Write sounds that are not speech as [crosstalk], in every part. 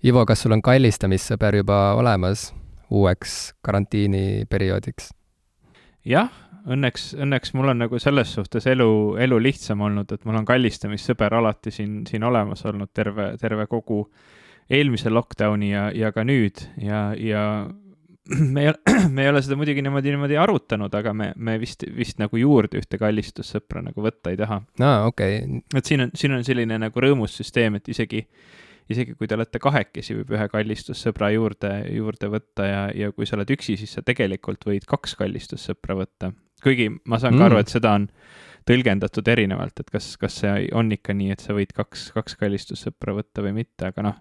Ivo, kas sul on kallistamissõber juba olemas uueks karantiiniperioodiks? jah, õnneks, õnneks mul on nagu selles suhtes elu, elu lihtsam olnud, et mul on kallistamissõber alati siin, siin olemas olnud terve, terve kogu eelmise lockdowni ja, ja ka nüüd ja, ja [clears throat] me ei ole, [clears throat] me ei ole seda muidugi niimoodi, niimoodi arutanud, aga me, me vist, vist nagu juurde ühte kallistussõpra nagu võtta ei taha. aa, okei okay.. et siin on, siin on selline nagu rõõmus süsteem, et isegi, isegi kui te olete kahekesi, võib ühe kallistussõbra juurde, juurde võtta ja, ja kui sa oled üksi, siis sa tegelikult võid kaks kallistussõpra võtta kuigi ma saan ka mm. aru, et seda on tõlgendatud erinevalt, et kas, kas see on ikka nii, et sa võid kaks, kaks kallistussõpra võtta või mitte, aga noh.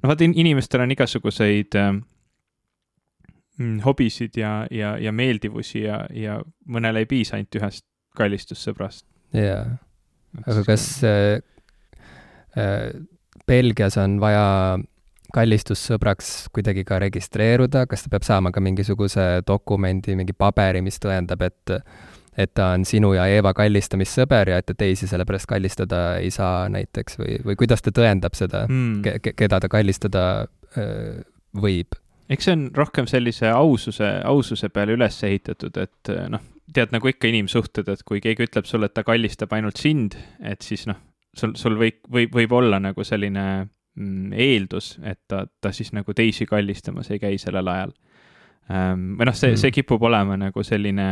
noh, vaata inimestel on igasuguseid äh, hobisid ja, ja, ja meeldivusi ja, ja mõnele ei piisa ainult ühest kallistussõbrast. jaa, aga kas äh, äh, Belgias on vaja kallistussõbraks kuidagi ka registreeruda, kas ta peab saama ka mingisuguse dokumendi, mingi paberi, mis tõendab, et et ta on sinu ja Eeva kallistamissõber ja et ta teisi selle pärast kallistada ei saa näiteks või, või kuidas ta tõendab seda mm., ke-, keda ta kallistada öö, võib? eks see on rohkem sellise aususe, aususe peale üles ehitatud, et noh, tead nagu ikka inimsuhted, et kui keegi ütleb sulle, et ta kallistab ainult sind, et siis noh, sul, sul võib, võib, võib olla nagu selline Mm, eeldus, et ta, ta siis nagu teisi kallistamas ei käi sellel ajal. Ähm, või noh, see mm., see kipub olema nagu selline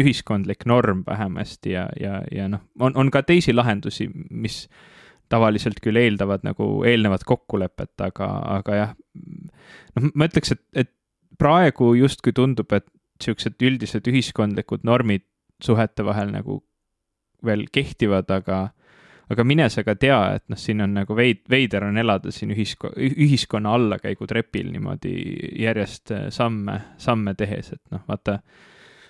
ühiskondlik norm vähemasti ja, ja, ja noh, on, on ka teisi lahendusi, mis tavaliselt küll eeldavad nagu eelnevat kokkulepet, aga, aga jah, noh, ma ütleks, et, et praegu justkui tundub, et niisugused üldised ühiskondlikud normid suhete vahel nagu veel kehtivad, aga aga mine sa ka tea, et noh, siin on nagu veid-, veider on elada siin ühisko-, ühiskonna allakäigutrepil niimoodi järjest äh, samme, samme tehes, et noh, vaata,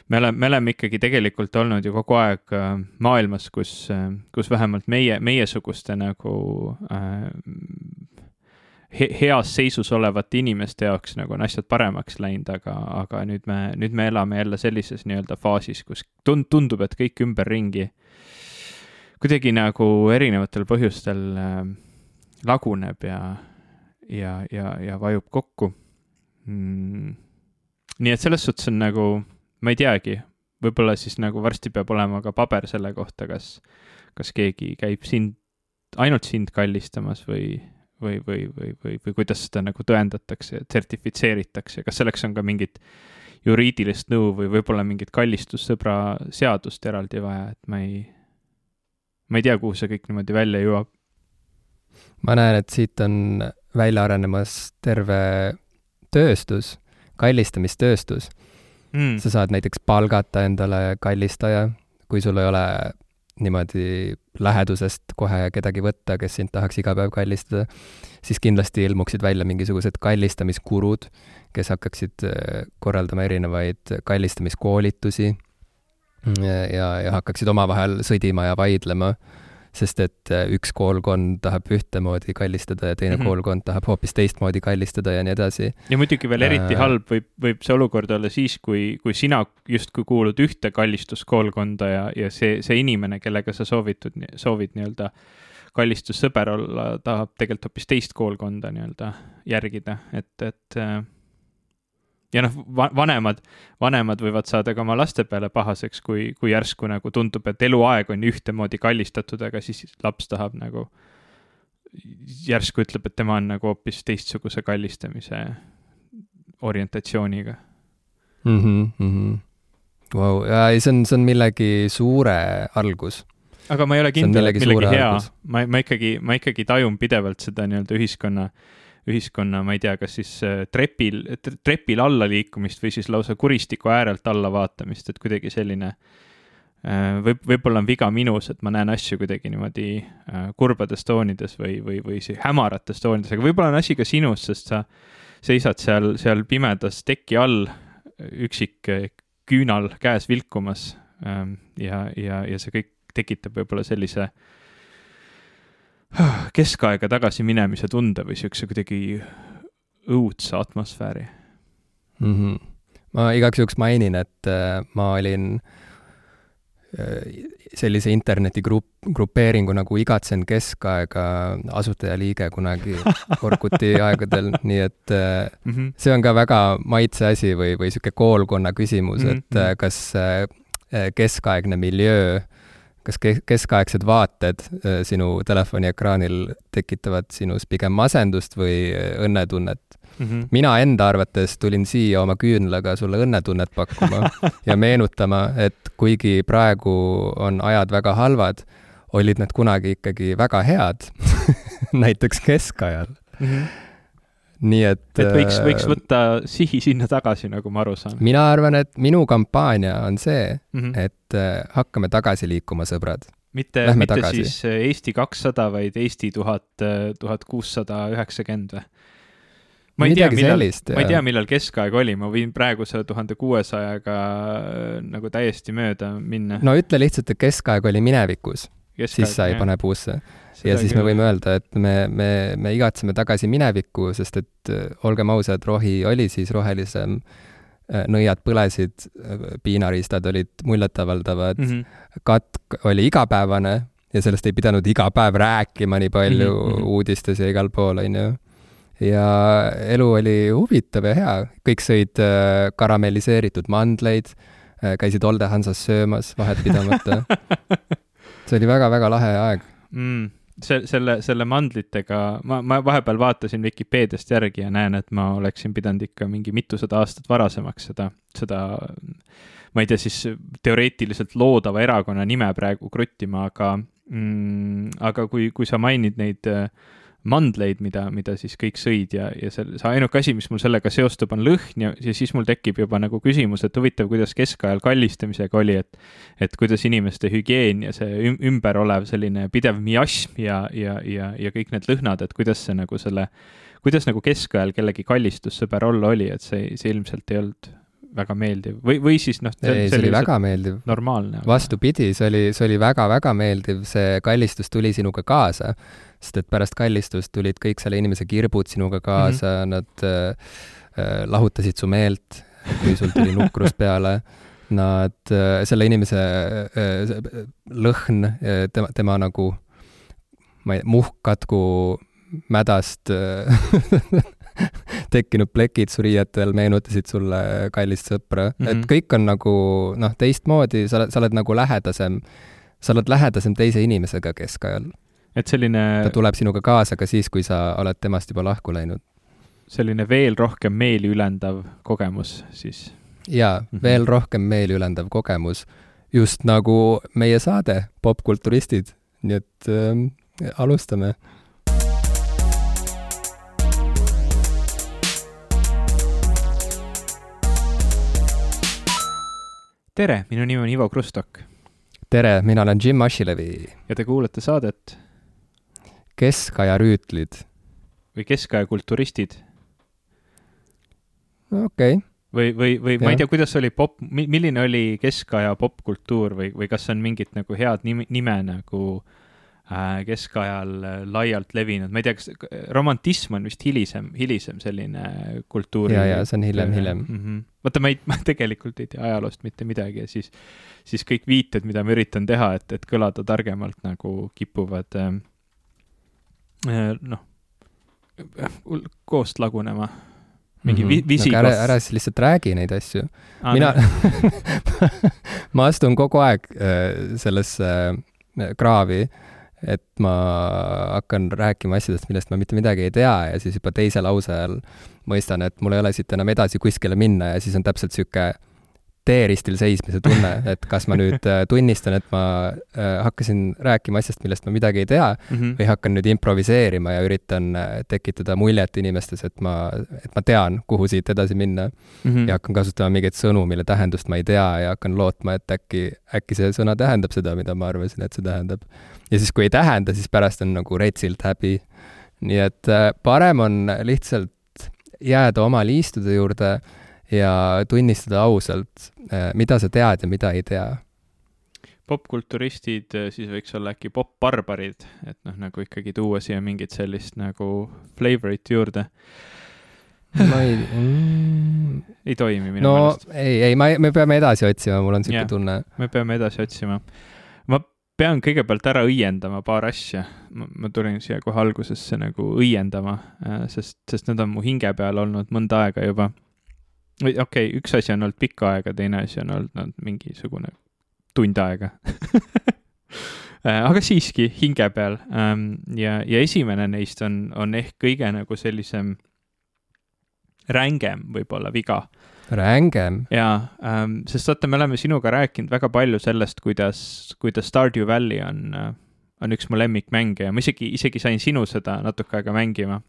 me oleme, me oleme ikkagi tegelikult olnud ju kogu aeg äh, maailmas, kus, äh, kus vähemalt meie, meiesuguste nagu äh, he heas seisus olevate inimeste jaoks nagu on asjad paremaks läinud, aga, aga nüüd me, nüüd me elame jälle sellises nii-öelda faasis, kus tund-, tundub, et kõik ümberringi äh, kuidagi nagu erinevatel põhjustel äh, laguneb ja, ja, ja, ja vajub kokku. Mm.. nii et selles suhtes on nagu, ma ei teagi, võib-olla siis nagu varsti peab olema ka paber selle kohta, kas, kas keegi käib sind, ainult sind kallistamas või, või, või, või, või, või kuidas seda nagu tõendatakse, sertifitseeritakse, kas selleks on ka mingit juriidilist nõu või võib-olla mingit kallistussõbra seadust eraldi vaja, et ma ei ma ei tea, kuhu see kõik niimoodi välja jõuab. ma näen, et siit on välja arenemas terve tööstus, kallistamistööstus. Mm.. sa saad näiteks palgata endale kallistaja, kui sul ei ole niimoodi lähedusest kohe kedagi võtta, kes sind tahaks iga päev kallistada, siis kindlasti ilmuksid välja mingisugused kallistamiskurud, kes hakkaksid äh, korraldama erinevaid kallistamiskoolitusi ja, ja hakkaksid omavahel sõdima ja vaidlema, sest et äh, üks koolkond tahab ühtemoodi kallistada ja teine mm -hmm. koolkond tahab hoopis teistmoodi kallistada ja nii edasi. ja muidugi veel eriti äh... halb võib, võib see olukord olla siis, kui, kui sina justkui kuulud ühte kallistuskoolkonda ja, ja see, see inimene, kellega sa soovitud, soovid nii-öelda kallistussõber olla, tahab tegelikult hoopis teist koolkonda nii-öelda järgida, et, et äh, ja noh, vanemad, vanemad võivad saada ka oma laste peale pahaseks, kui, kui järsku nagu tundub, et eluaeg on ühtemoodi kallistatud, aga siis laps tahab nagu, järsku ütleb, et tema on nagu hoopis teistsuguse kallistamise orientatsiooniga mm. -hmm, mm -hmm. Wow. ja ei, see on, see on millegi suure algus aga ma ei ole kindel, et millegi hea, ma, ma ikkagi, ma ikkagi tajun pidevalt seda nii-öelda ühiskonna äh, ühiskonna, ma ei tea, kas siis äh, trepil, trepil alla liikumist või siis lausa kuristiku äärelt alla vaatamist, et kuidagi selline äh, võib, võib-olla on viga minus, et ma näen asju kuidagi niimoodi äh, kurbades toonides või, või, või hämarates toonides, aga võib-olla on asi ka sinus, sest sa seisad seal, seal pimedas teki all, üksik küünal käes vilkumas ähm, ja, ja, ja see kõik tekitab võib-olla sellise äh, keskaega tagasi minemise tunde või siukse kuidagi õudse atmosfääri mm. -hmm. ma igaks juhuks mainin, et äh, ma olin sellise internetigrupp, grupeeringu nagu Igatsen keskaega asutajaliige kunagi [laughs] Orkuti aegadel, nii et mm -hmm. see on ka väga maitse asi või, või niisugune koolkonna küsimus mm, -hmm. et mhm. kas keskaegne miljöö, kas keskaegsed vaated sinu telefoni ekraanil tekitavad sinus pigem masendust või õnnetunnet mm. -hmm. mina enda arvates tulin siia oma küünlaga sulle õnnetunnet pakkuma [laughs] ja meenutama, et kuigi praegu on ajad väga halvad, olid need kunagi ikkagi väga head [laughs] näiteks keskajal mm. -hmm nii et. et võiks, võiks võtta sihi sinna tagasi, nagu ma aru saan. mina arvan, et minu kampaania on see mm, -hmm. et äh, hakkame tagasi liikuma, sõbrad. mitte, mitte tagasi. siis Eesti kakssada, vaid Eesti tuhat, tuhat kuussada üheksakümmend või? ma ei tea, millal, ma ei tea, millal keskaeg oli, ma võin praegu selle tuhande kuuesajaga äh, nagu täiesti mööda minna. no ütle lihtsalt, et keskaeg oli minevikus, siis sa ei pane puusse. Ja siis me võime öelda, et me, me, me igatseme tagasi minevikku, sest et äh, olgem ausad, rohi oli siis rohelisem, äh, nõiad põlesid, piinariistad olid muljetavaldavad mm, -hmm. katk oli igapäevane ja sellest ei pidanud iga päev rääkima nii palju mm -hmm. uudistes ja igal pool, on ju ja elu oli huvitav ja hea, kõik sõid äh, karamelliseeritud mandleid, äh, käisid Olde Hansas söömas vahet pidamata. [laughs] see oli väga-väga lahe aeg mm see, selle, selle mandlitega, ma, ma vahepeal vaatasin Vikipeediast järgi ja näen, et ma oleksin pidanud ikka mingi mitusada aastat varasemaks seda, seda, ma ei tea, siis teoreetiliselt loodava erakonna nime praegu kruttima, aga mm,, aga kui, kui sa mainid neid äh, mandleid, mida, mida siis kõik sõid ja, ja see, see ainuke asi, mis mul sellega seostub, on lõhn ja, ja siis mul tekib juba nagu küsimus, et huvitav, kuidas keskajal kallistamisega oli, et et kuidas inimeste hügieen ja see ümber olev selline pidev miasm ja, ja, ja, ja kõik need lõhnad, et kuidas see nagu selle, kuidas nagu keskajal kellegi kallistussõber olla oli, et see, see ilmselt ei olnud väga meeldiv või, või siis noh. ei, see oli väga meeldiv. normaalne. vastupidi, see oli, see oli väga-väga meeldiv, see kallistus tuli sinuga kaasa sest et pärast kallistust tulid kõik selle inimese kirbud sinuga kaasa mm, -hmm. nad äh, äh, lahutasid su meelt, kui sul tuli nukrus peale. Nad äh,, selle inimese äh, lõhn tema, tema nagu, ma ei tea, muhkkatku mädast [laughs] [laughs] tekkinud plekid su riietel meenutasid sulle kallist sõpra mm, -hmm. et kõik on nagu noh, teistmoodi, sa oled, sa oled nagu lähedasem, sa oled lähedasem teise inimesega keskajal et selline ta tuleb sinuga kaasa ka siis, kui sa oled temast juba lahku läinud. selline veel rohkem meeli ülendav kogemus siis? jaa mm, -hmm. veel rohkem meeli ülendav kogemus, just nagu meie saade Popkulturistid, nii et äh, alustame tere, minu nimi on Ivo Krustok. tere, mina olen Jim Asilevi. ja te kuulate saadet keskaja rüütlid. või keskaja kulturistid. okei okay. või, või, või ja. ma ei tea, kuidas oli pop, milline oli keskaja popkultuur või, või kas on mingit nagu head nime, nime nagu äh, keskajal äh, laialt levinud, ma ei tea, kas romantism on vist hilisem, hilisem selline kultuuri. ja, ja see on hiljem, hiljem mm. -hmm. vaata, ma ei, [laughs] ma tegelikult ei tea ajaloost mitte midagi ja siis, siis kõik viited, mida ma üritan teha, et, et kõlada targemalt, nagu kipuvad äh, Äh, noh, koost lagunema. mingi mm -hmm. visi no,. ära, ära siis lihtsalt räägi neid asju ah,. mina [laughs] ma astun kogu aeg äh, sellesse äh, kraavi, et ma hakkan rääkima asjadest, millest ma mitte midagi ei tea ja siis juba teise lause all mõistan, et mul ei ole siit enam edasi kuskile minna ja siis on täpselt niisugune teeristil seismise tunne, et kas ma nüüd äh, tunnistan, et ma äh, hakkasin rääkima asjast, millest ma midagi ei tea mm, -hmm. või hakkan nüüd improviseerima ja üritan äh, tekitada muljet inimestes, et ma, et ma tean, kuhu siit edasi minna mm. -hmm. ja hakkan kasutama mingeid sõnu, mille tähendust ma ei tea ja hakkan lootma, et äkki, äkki see sõna tähendab seda, mida ma arvasin, et see tähendab. ja siis, kui ei tähenda, siis pärast on nagu retsilt häbi. nii et parem on lihtsalt jääda oma liistude juurde ja tunnistada ausalt, äh, mida sa tead ja mida ei tea. popkulturistid, äh, siis võiks olla äkki popbarbarid, et noh, nagu ikkagi tuua siia mingit sellist nagu flavorit juurde ma ei [laughs] mm... ei toimi minu no, meelest. ei, ei, ma, me peame edasi otsima, mul on niisugune tunne. me peame edasi otsima. ma pean kõigepealt ära õiendama paar asja. ma tulin siia kohe algusesse nagu õiendama, äh, sest, sest need on mu hinge peal olnud mõnda aega juba. Või okei okay,, üks asi on olnud pikka aega, teine asi on olnud mingisugune tund aega [laughs] äh, aga siiski hinge peal ähm, ja, ja esimene neist on, on ehk kõige nagu sellisem rängem võib-olla viga. rängem? jaa ähm,, sest vaata, me oleme sinuga rääkinud väga palju sellest, kuidas, kuidas Stardew Valley on, on üks mu lemmikmänge ja ma isegi, isegi sain sinu seda natuke aega mängima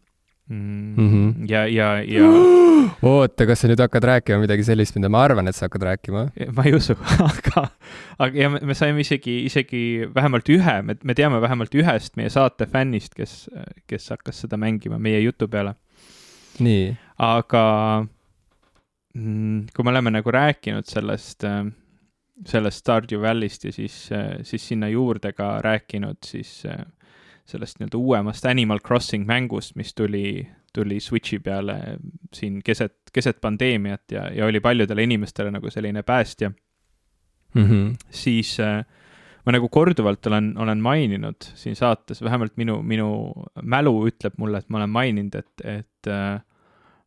mm. -hmm. ja, ja, ja. [gasps] oota, kas sa nüüd hakkad rääkima midagi sellist, mida ma arvan, et sa hakkad rääkima? ma ei usu [laughs] aga, aga ja me, me saime isegi, isegi vähemalt ühe, me, me teame vähemalt ühest meie saate fännist, kes, kes hakkas seda mängima meie jutu peale nii. aga mm, kui me oleme nagu rääkinud sellest, sellest Stardew Valley'st ja siis, siis sinna juurde ka rääkinud siis äh, sellest nii-öelda uuemast Animal Crossing mängust, mis tuli, tuli Switchi peale siin keset, keset pandeemiat ja, ja oli paljudele inimestele nagu selline päästja mm, -hmm. siis äh, ma nagu korduvalt olen, olen maininud siin saates, vähemalt minu, minu mälu ütleb mulle, et ma olen maininud, et, et äh,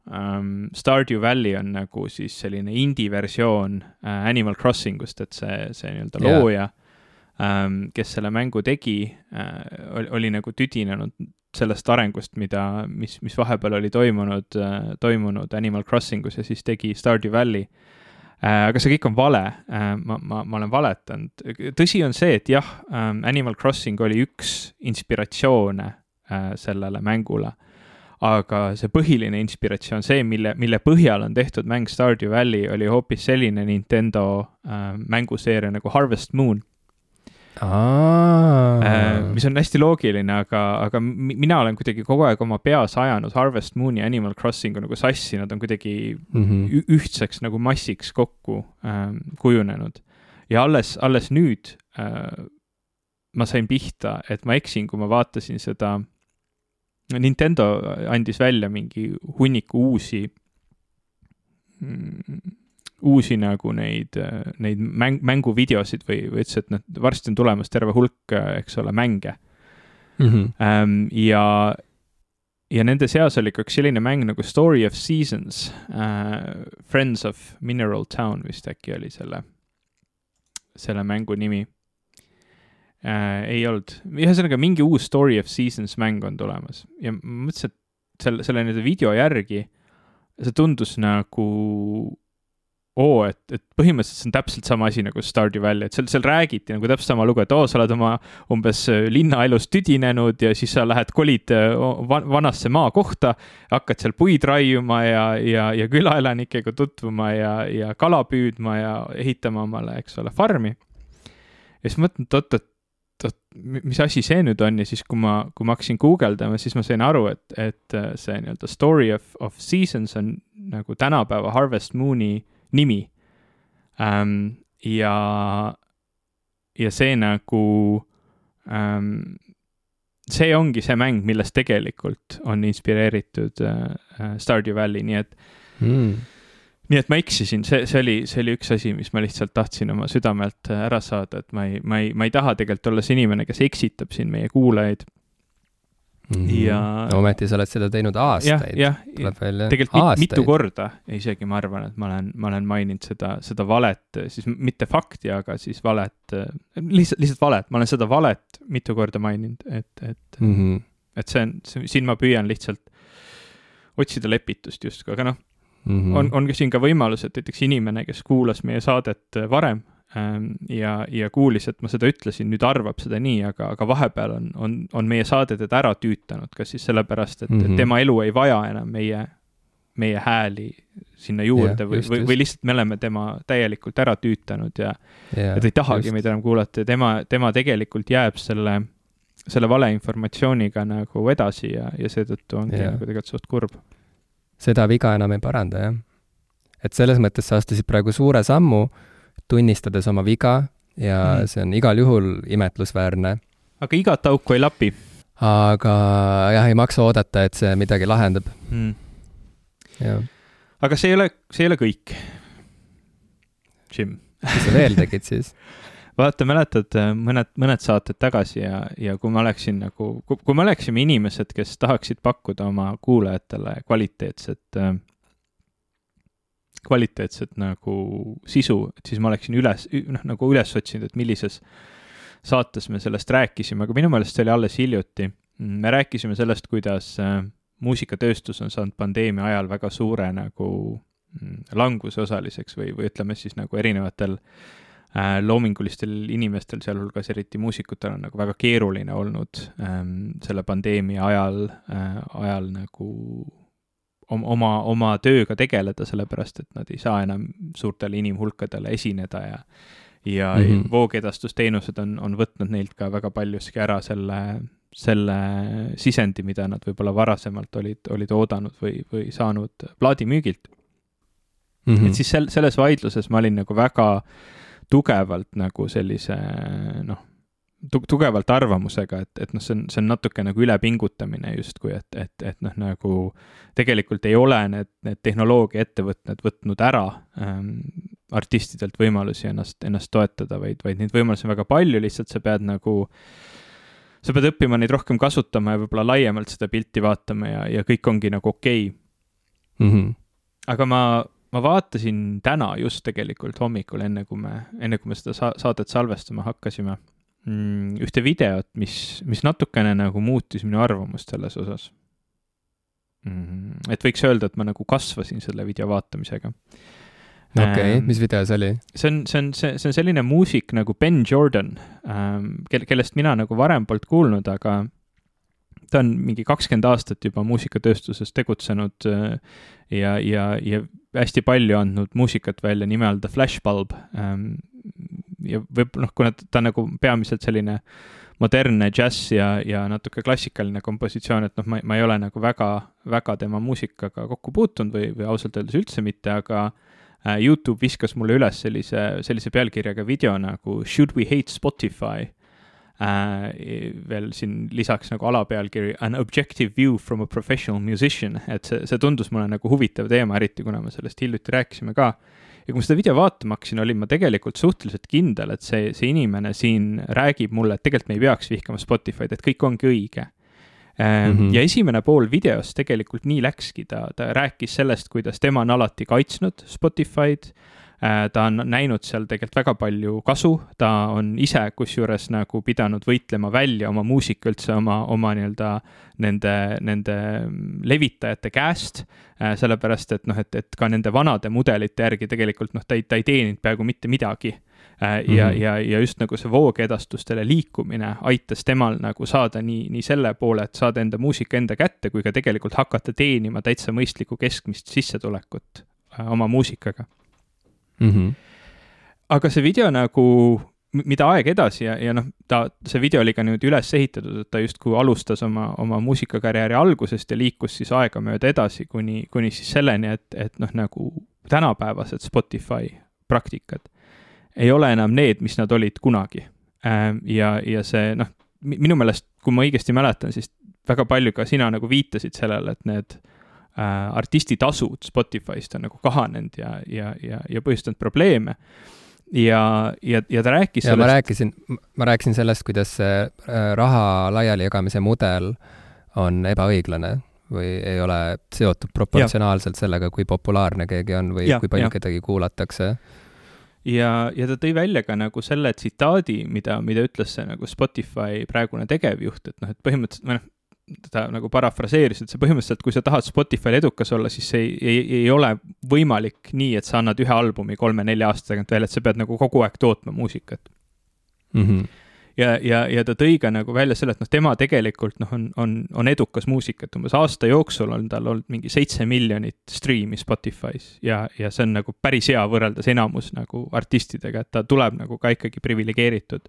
um, Stardew Valley on nagu siis selline indie versioon äh, Animal Crossing ust, et see, see nii-öelda yeah. looja ähm,, kes selle mängu tegi äh,, oli, oli nagu tüdinenud sellest arengust, mida, mis, mis vahepeal oli toimunud äh,, toimunud Animal Crossing us ja siis tegi Stardew Valley Äh, aga see kõik on vale, ma, ma, ma olen valetanud. tõsi on see, et jah, ähm, Animal Crossing oli üks inspiratsioone sellele mängule. aga see põhiline inspiratsioon, see, mille, mille põhjal on tehtud mäng Stardew Valley, oli hoopis selline Nintendo mänguseeria nagu Harvest Moon Äh, mis on hästi loogiline, aga, aga mina olen kuidagi kogu aeg oma peas ajanud Harvest Mooni ja Animal Crossingu nagu sassi, nad on kuidagi mm -hmm. ühtseks nagu massiks kokku äh, kujunenud. ja alles, alles nüüd äh, ma sain pihta, et ma eksin, kui ma vaatasin seda, Nintendo andis välja mingi hunniku uusi mm, uusi nagu neid, neid mäng, mänguvideosid või, või ütles, et noh, varsti on tulemas terve hulk, eks ole, mänge mm. -hmm. ja, ja nende seas oli ka üks selline mäng nagu Story of Seasons uh,, Friends of Mineral Town vist äkki oli selle, selle mängu nimi uh,. ei olnud, ühesõnaga mingi uus Story of Seasons mäng on tulemas ja ma mõtlesin, et selle, selle nii-öelda video järgi see tundus nagu oo, et, et põhimõtteliselt see on täpselt sama asi nagu Stardew Valley, et seal, seal räägiti nagu täpselt sama lugu, et oo, sa oled oma umbes äh, linnaelust tüdinenud ja siis sa lähed, kolid äh, vanasse maakohta, hakkad seal puid raiuma ja, ja, ja külaelanikega tutvuma ja, ja kala püüdma ja ehitama omale, eks ole, farmi. ja siis mõtlen, et oot, et oot, mis asi see nüüd on ja siis, kui ma, kui ma hakkasin guugeldama, siis ma sain aru, et, et äh, see nii-öelda story of, of seasons on nagu tänapäeva Harvest Moon'i nimi ähm,. ja, ja see nagu ähm,, see ongi see mäng, millest tegelikult on inspireeritud äh, Stardew Valley, nii et mm. nii et ma eksisin, see, see oli, see oli üks asi, mis ma lihtsalt tahtsin oma südamelt ära saada, et ma ei, ma ei, ma ei taha tegelikult olla see inimene, kes eksitab siin meie kuulajaid Mm -hmm. ja no, ometi sa oled seda teinud aastaid. jah, jah, tegelikult mit, mitu korda isegi ma arvan, et ma olen, ma olen maininud seda, seda valet, siis mitte fakti, aga siis valet, lihtsalt, lihtsalt valet, ma olen seda valet mitu korda maininud, et, et mm, -hmm. et see on, siin ma püüan lihtsalt otsida lepitust justkui, aga noh mm, -hmm. on, on ka siin ka võimalus, et näiteks inimene, kes kuulas meie saadet varem ja, ja kuulis, et ma seda ütlesin, nüüd arvab seda nii, aga, aga vahepeal on, on, on meie saade teda ära tüütanud, kas siis sellepärast, et mm -hmm. tema elu ei vaja enam meie, meie hääli sinna juurde ja, või, või, või lihtsalt me oleme tema täielikult ära tüütanud ja, ja, ja ta ei tahagi just. meid enam kuulata ja tema, tema tegelikult jääb selle, selle valeinformatsiooniga nagu edasi ja, ja seetõttu ongi ja. nagu tegelikult suht kurb. seda viga enam ei paranda, jah. et selles mõttes sa astusid praegu suure sammu tunnistades oma viga ja mm. see on igal juhul imetlusväärne. aga igat auku ei lapi. aga jah, ei maksa oodata, et see midagi lahendab mm.. aga see ei ole, see ei ole kõik. Jim. mis sa veel tegid siis? [laughs] vaata, mäletad äh, mõned, mõned saated tagasi ja, ja kui ma oleksin nagu, kui me oleksime inimesed, kes tahaksid pakkuda oma kuulajatele kvaliteetset äh, kvaliteetset nagu sisu, et siis ma oleksin üles, noh, nagu üles otsinud, et millises saates me sellest rääkisime, aga minu meelest see oli alles hiljuti. me rääkisime sellest, kuidas äh, muusikatööstus on saanud pandeemia ajal väga suure nagu mm, languse osaliseks või, või ütleme siis nagu erinevatel äh, loomingulistel inimestel, sealhulgas eriti muusikutel, on nagu väga keeruline olnud ähm, selle pandeemia ajal äh,, ajal nagu oma, oma tööga tegeleda, sellepärast et nad ei saa enam suurtele inimhulkadele esineda ja ja mm -hmm. voogedastusteenused on, on võtnud neilt ka väga paljuski ära selle, selle sisendi, mida nad võib-olla varasemalt olid, olid oodanud või, või saanud plaadimüügilt mm. -hmm. et siis sel-, selles vaidluses ma olin nagu väga tugevalt nagu sellise noh, tugevalt arvamusega, et, et noh, see on, see on natuke nagu ülepingutamine justkui, et, et, et noh, nagu tegelikult ei ole need, need tehnoloogiaettevõtted võtnud ära ähm, artistidelt võimalusi ennast, ennast toetada, vaid, vaid neid võimalusi on väga palju, lihtsalt sa pead nagu, sa pead õppima neid rohkem kasutama ja võib-olla laiemalt seda pilti vaatama ja, ja kõik ongi nagu okei okay. mm. -hmm. aga ma, ma vaatasin täna just tegelikult hommikul, enne kui me, enne kui me seda sa saadet salvestama hakkasime ühte videot, mis, mis natukene nagu muutis minu arvamust selles osas mm,. et võiks öelda, et ma nagu kasvasin selle video vaatamisega. okei okay, ähm,, mis video see oli? see on, see on, see, see on selline muusik nagu Ben Jordan ähm,, kel-, kellest mina nagu varem polnud kuulnud, aga ta on mingi kakskümmend aastat juba muusikatööstuses tegutsenud äh, ja, ja, ja hästi palju andnud muusikat välja nime all The Flashbulb ähm, ja võib, noh, kuna ta on nagu peamiselt selline modernne džäss ja, ja natuke klassikaline kompositsioon, et noh, ma, ma ei ole nagu väga, väga tema muusikaga kokku puutunud või, või ausalt öeldes üldse mitte, aga äh, Youtube viskas mulle üles sellise, sellise pealkirjaga video nagu Should we hate Spotify äh,. veel siin lisaks nagu alapealkiri An objective view from a professional musician, et see, see tundus mulle nagu huvitav teema, eriti kuna me sellest hiljuti rääkisime ka ja kui ma seda video vaatama hakkasin, olin ma tegelikult suhteliselt kindel, et see, see inimene siin räägib mulle, et tegelikult me ei peaks vihkama Spotify'd, et kõik ongi õige Mm -hmm. ja esimene pool videost tegelikult nii läkski, ta, ta rääkis sellest, kuidas tema on alati kaitsnud Spotify'd ta on näinud seal tegelikult väga palju kasu, ta on ise kusjuures nagu pidanud võitlema välja oma muusika üldse oma, oma nii-öelda nende, nende levitajate käest, äh, sellepärast et noh, et, et ka nende vanade mudelite järgi tegelikult noh, ta ei, ta ei teeninud peaaegu mitte midagi. Äh, ja mm, -hmm. ja, ja just nagu see voogedastustele liikumine aitas temal nagu saada nii, nii selle poole, et saada enda muusika enda kätte, kui ka tegelikult hakata teenima täitsa mõistlikku keskmist sissetulekut oma muusikaga mm. -hmm. aga see video nagu, mida aeg edasi ja, ja noh, ta, see video oli ka niimoodi üles ehitatud, et ta justkui alustas oma, oma muusikakarjääri algusest ja liikus siis aegamööda edasi kuni, kuni siis selleni, et, et noh, nagu tänapäevased Spotify praktikad ei ole enam need, mis nad olid kunagi. Ja, ja see noh, minu meelest, kui ma õigesti mäletan, siis väga palju ka sina nagu viitasid sellele, et need artistitasud Spotify'st on nagu kahanenud ja, ja, ja, ja põhjustanud probleeme. ja, ja, ja ta rääkis ja sellest. ma rääkisin, ma rääkisin sellest, kuidas see äh, raha laialijagamise mudel on ebaõiglane või ei ole seotud proportsionaalselt ja. sellega, kui populaarne keegi on või ja, kui palju ja. kedagi kuulatakse ja, ja ta tõi välja ka nagu selle tsitaadi, mida, mida ütles see nagu Spotify praegune tegevjuht, et noh, et põhimõtteliselt, või noh, teda nagu parafraseeris, et see põhimõtteliselt, kui sa tahad Spotify'l edukas olla, siis see ei, ei, ei ole võimalik nii, et sa annad ühe albumi kolme-nelja aasta tagant välja, et sa pead nagu kogu aeg tootma muusikat mm. -hmm. ja, ja, ja ta tõi ka nagu välja selle, et noh, tema tegelikult noh, on, on, on edukas muusik, et umbes aasta jooksul on tal olnud mingi seitse miljonit striimi Spotify's ja, ja see on nagu päris hea võrreldes enamus nagu artistidega, et ta tuleb nagu ka ikkagi priviligeeritud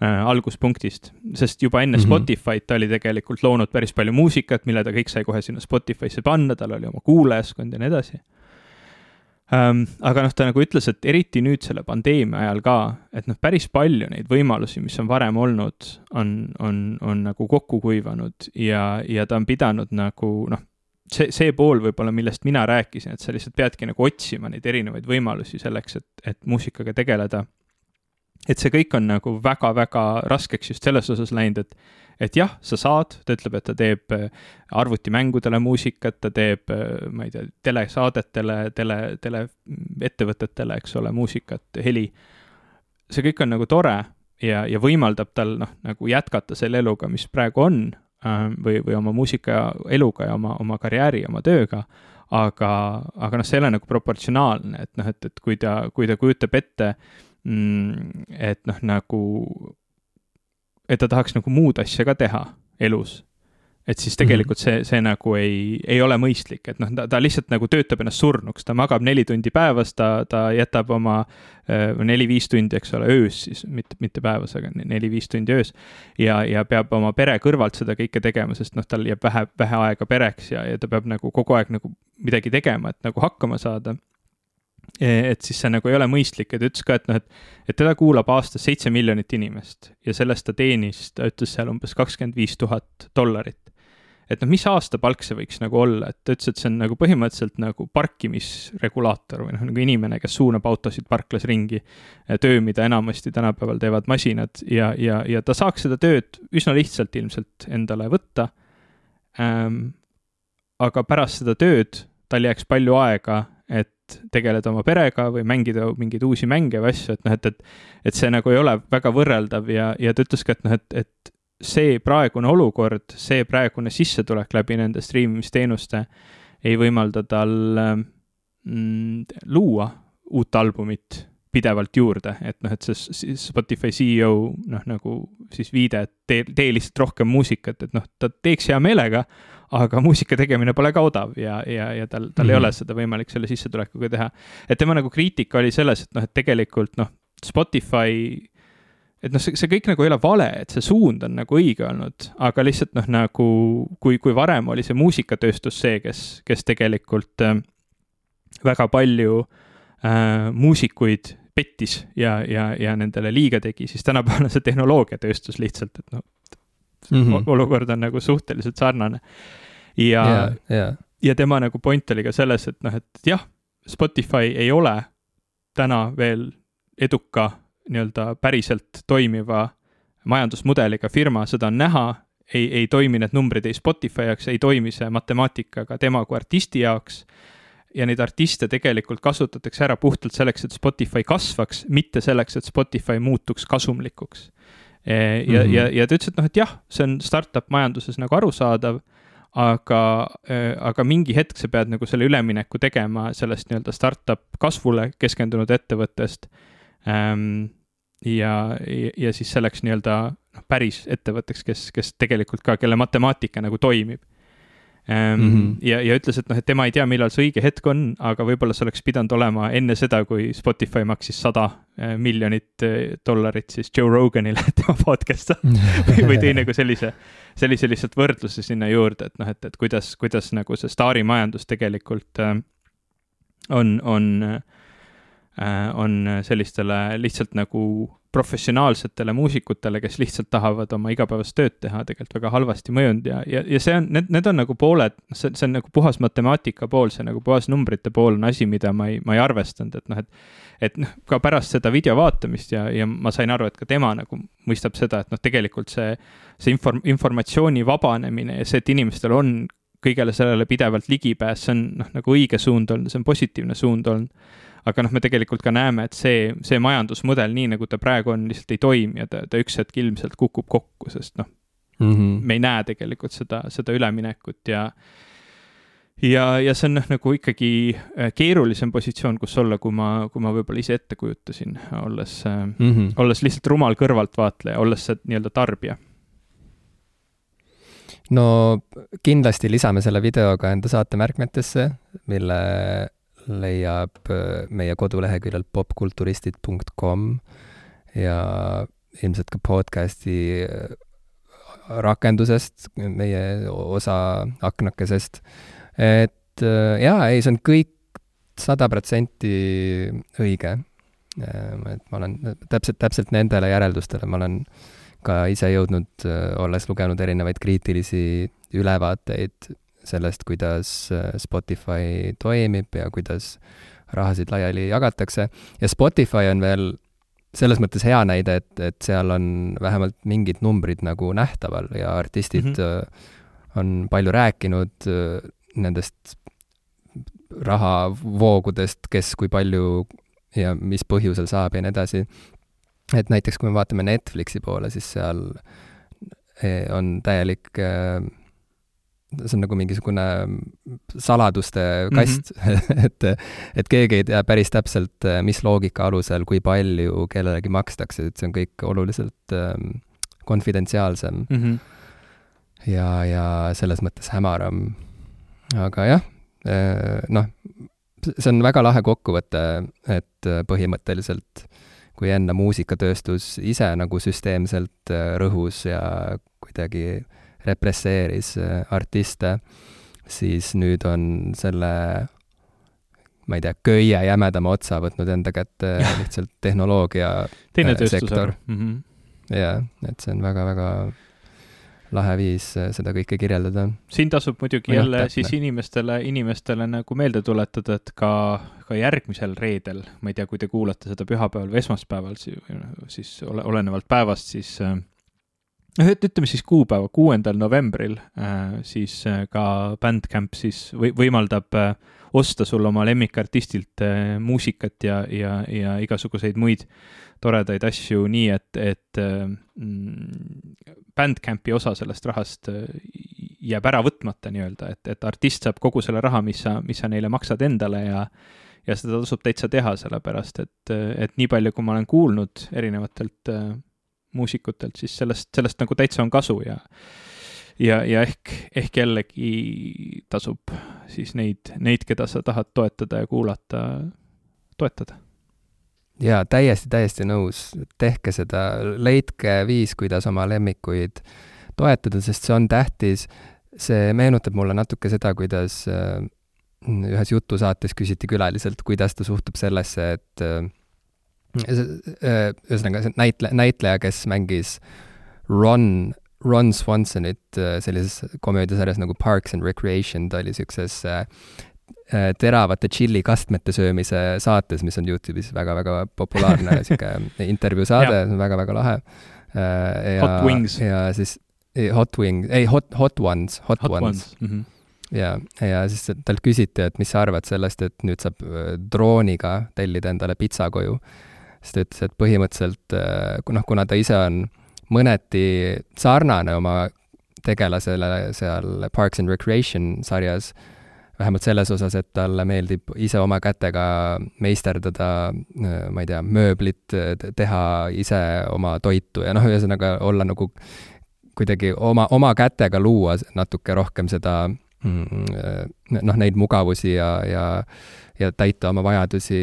alguspunktist, sest juba enne mm -hmm. Spotify'd ta oli tegelikult loonud päris palju muusikat, mille ta kõik sai kohe sinna Spotify'sse panna, tal oli oma kuulajaskond ja nii edasi ähm,. aga noh, ta nagu ütles, et eriti nüüd selle pandeemia ajal ka, et noh, päris palju neid võimalusi, mis on varem olnud, on, on, on nagu kokku kuivanud ja, ja ta on pidanud nagu noh, see, see pool võib-olla, millest mina rääkisin, et sa lihtsalt peadki nagu otsima neid erinevaid võimalusi selleks, et, et muusikaga tegeleda. Et see kõik on nagu väga-väga raskeks just selles osas läinud, et, et jah, sa saad, ta ütleb, et ta teeb äh, arvutimängudele muusikat, ta teeb, äh, ma ei tea, telesaadetele, tele, teleettevõtetele, eks ole, muusikat, heli. see kõik on nagu tore ja, ja võimaldab tal noh, nagu jätkata selle eluga, mis praegu on äh, või, või oma muusikaeluga ja oma, oma karjääri, oma tööga, aga, aga noh, see ei ole nagu proportsionaalne, et noh, et, et kui ta, kui ta kujutab ette mm,, et noh, nagu, et ta tahaks nagu muud asja ka teha elus et siis tegelikult mhm. see, see nagu ei, ei ole mõistlik, et noh, ta, ta lihtsalt nagu töötab ennast surnuks, ta magab neli tundi päevas, ta, ta jätab oma äh, neli-viis tundi, eks ole, öös siis, mitte, mitte päevas, aga neli-viis tundi öös. ja, ja peab oma pere kõrvalt seda kõike tegema, sest noh, tal jääb vähe, vähe aega pereks ja, ja ta peab nagu kogu aeg nagu midagi tegema, et nagu hakkama saada et siis see nagu ei ole mõistlik ja ta ütles ka, et noh, et, et teda kuulab aastas seitse miljonit inimest ja sellest ta teenis, ta ütles seal umbes kakskümmend viis tuhat dollarit et noh, mis aastapalk see võiks nagu olla, et ta ütles, et see on nagu põhimõtteliselt nagu parkimisregulaator või noh, nagu inimene, kes suunab autosid parklas ringi. töö, mida enamasti tänapäeval teevad masinad ja, ja, ja ta saaks seda tööd üsna lihtsalt ilmselt endale võtta ähm,. aga pärast seda tööd tal jääks palju aega, et tegeleda oma perega või mängida mingeid uusi mänge või asju, et noh, et, et, et see nagu ei ole väga võrreldav ja, ja ta ütles ka, et noh, et, et see praegune olukord, see praegune sissetulek läbi nende striimimisteenuste ei võimalda tal mm, luua uut albumit pidevalt juurde, et noh, et see Spotify CEO noh, nagu siis viide, et tee, tee lihtsalt rohkem muusikat, et noh, ta teeks hea meelega, aga muusika tegemine pole ka odav ja, ja, ja tal, tal mm -hmm. ei mhm. ole seda võimalik selle sissetulekuga teha. et tema nagu kriitika oli selles, et noh, et tegelikult noh, Spotify et noh, see, see kõik nagu ei ole vale, et see suund on nagu õige olnud, aga lihtsalt noh, nagu kui, kui varem oli see muusikatööstus see, kes, kes tegelikult äh, väga palju äh, muusikuid pettis ja, ja, ja nendele liiga tegi, siis tänapäeval on see tehnoloogiatööstus lihtsalt, et noh mm -hmm., olukord on nagu suhteliselt sarnane. Ja yeah,, yeah. ja tema nagu point oli ka selles, et noh, et jah, Spotify ei ole täna veel eduka nii-öelda päriselt toimiva majandusmudeliga firma, seda on näha, ei, ei toimi need numbrid ei Spotify jaoks, ei toimi see matemaatika ka tema kui artisti jaoks. ja neid artiste tegelikult kasutatakse ära puhtalt selleks, et Spotify kasvaks, mitte selleks, et Spotify muutuks kasumlikuks. E, ja mm, -hmm. ja, ja ta ütles, et noh, et jah, see on startup majanduses nagu arusaadav, aga, e, aga mingi hetk sa pead nagu selle ülemineku tegema sellest nii-öelda startup kasvule keskendunud ettevõttest. Ähm, ja, ja siis selleks nii-öelda noh, päris ettevõtteks, kes, kes tegelikult ka, kelle matemaatika nagu toimib mm. -hmm. ja, ja ütles, et noh, et tema ei tea, millal see õige hetk on, aga võib-olla see oleks pidanud olema enne seda, kui Spotify maksis sada äh, miljonit äh, dollarit siis Joe Roganile [laughs] tema podcast [laughs] või, või tõi nagu sellise, sellise lihtsalt võrdluse sinna juurde, et noh, et, et kuidas, kuidas nagu see staarimajandus tegelikult äh, on, on on sellistele lihtsalt nagu professionaalsetele muusikutele, kes lihtsalt tahavad oma igapäevast tööd teha, tegelikult väga halvasti mõjunud ja, ja, ja see on, need, need on nagu pooled, see, see on nagu puhas matemaatika pool, see nagu puhas numbrite pool on asi, mida ma ei, ma ei arvestanud, et noh, et et noh, ka pärast seda video vaatamist ja, ja ma sain aru, et ka tema nagu mõistab seda, et noh, tegelikult see, see inform-, informatsiooni vabanemine ja see, et inimestel on kõigele sellele pidevalt ligipääs, see on noh, nagu õige suund olnud, see on positiivne suund olnud aga noh, me tegelikult ka näeme, et see, see majandusmudel, nii nagu ta praegu on, lihtsalt ei toimi ja ta, ta üks hetk ilmselt kukub kokku, sest noh mm, -hmm. me ei näe tegelikult seda, seda üleminekut ja ja, ja see on noh, nagu ikkagi äh, keerulisem positsioon, kus olla, kui ma, kui ma võib-olla ise ette kujutasin, olles mm, -hmm. olles lihtsalt rumal kõrvaltvaatleja, olles see nii-öelda tarbija no kindlasti lisame selle video ka enda saate märkmetesse, mille leiab äh, meie koduleheküljelt popkulturistid.com ja ilmselt ka podcasti äh, rakendusest, meie osa aknakesest. et äh, jaa, ei, see on kõik sada protsenti õige. et ma olen täpselt, täpselt nendele järeldustele ma olen ka ise jõudnud, olles lugenud erinevaid kriitilisi ülevaateid sellest, kuidas Spotify toimib ja kuidas rahasid laiali jagatakse ja Spotify on veel selles mõttes hea näide, et, et seal on vähemalt mingid numbrid nagu nähtaval ja artistid mm -hmm. on palju rääkinud nendest rahavoogudest, kes kui palju ja mis põhjusel saab ja nii edasi. et näiteks, kui me vaatame Netflixi poole, siis seal on täielik äh, see on nagu mingisugune saladuste kast mm, -hmm. [laughs] et, et keegi ei tea päris täpselt, mis loogika alusel, kui palju kellelegi makstakse, et see on kõik oluliselt ähm, konfidentsiaalsem mm. -hmm. ja, ja selles mõttes hämaram. aga jah äh,, noh, see on väga lahe kokkuvõte, et põhimõtteliselt kui enne muusikatööstus ise nagu süsteemselt äh, rõhus ja kuidagi äh, represseeris äh, artiste, siis nüüd on selle ma ei tea, köie jämedama otsa võtnud enda kätte [laughs] lihtsalt tehnoloogia teine äh, tööstusharu mm. -hmm. jah, et see on väga-väga lahe viis äh, seda kõike kirjeldada. siin tasub muidugi Või jälle siis inimestele, inimestele nagu meelde tuletada, et ka, ka järgmisel reedel, ma ei tea, kui te kuulate seda pühapäeval või esmaspäeval, siis ole, olenevalt päevast, siis noh, et ütleme siis kuupäeva, kuuendal novembril äh, siis äh, ka Bandcamp siis või võimaldab äh, osta sul oma lemmikartistilt muusikat ja, ja, ja igasuguseid muid toredaid asju nii, et, et mm, Bandcampi osa sellest rahast jääb ära võtmata nii-öelda, et, et artist saab kogu selle raha, mis sa, mis sa neile maksad endale ja ja seda tasub täitsa teha, sellepärast et, et nii palju, kui ma olen kuulnud erinevatelt äh, muusikutelt, siis sellest, sellest nagu täitsa on kasu ja ja, ja ehk, ehk jällegi tasub siis neid, neid, keda sa tahad toetada ja kuulata, toetada. jaa, täiesti, täiesti nõus, tehke seda, leidke viis, kuidas oma lemmikuid toetada, sest see on tähtis. see meenutab mulle natuke seda, kuidas äh, ühes jutusaates küsiti külaliselt, kuidas ta suhtub sellesse, et äh, ühesõnaga, see näitle-, näitleja, kes mängis Ron, Ron Swansonit äh, sellises komöödiasarjas nagu Parks and Recreation, ta oli niisuguses äh, teravate tšillikastmete söömise saates, mis on Youtube'is väga-väga populaarne [laughs] niisugune intervjuusaade, väga-väga lahe. Ja, hot Wings. ja siis Hot Wings, ei, Hot, Hot Ones, Hot, hot Ones, ones.. Mm -hmm ja, ja siis talt küsiti, et mis sa arvad sellest, et nüüd saab drooniga tellida endale pitsa koju siis ta ütles, et põhimõtteliselt äh, noh, kuna ta ise on mõneti sarnane oma tegelasele seal Parks and Recreation sarjas, vähemalt selles osas, et talle meeldib ise oma kätega meisterdada, äh, ma ei tea, mööblit, teha ise oma toitu ja noh, ühesõnaga olla nagu kuidagi oma, oma kätega luua natuke rohkem seda mm, äh, noh, neid mugavusi ja, ja ja täita oma vajadusi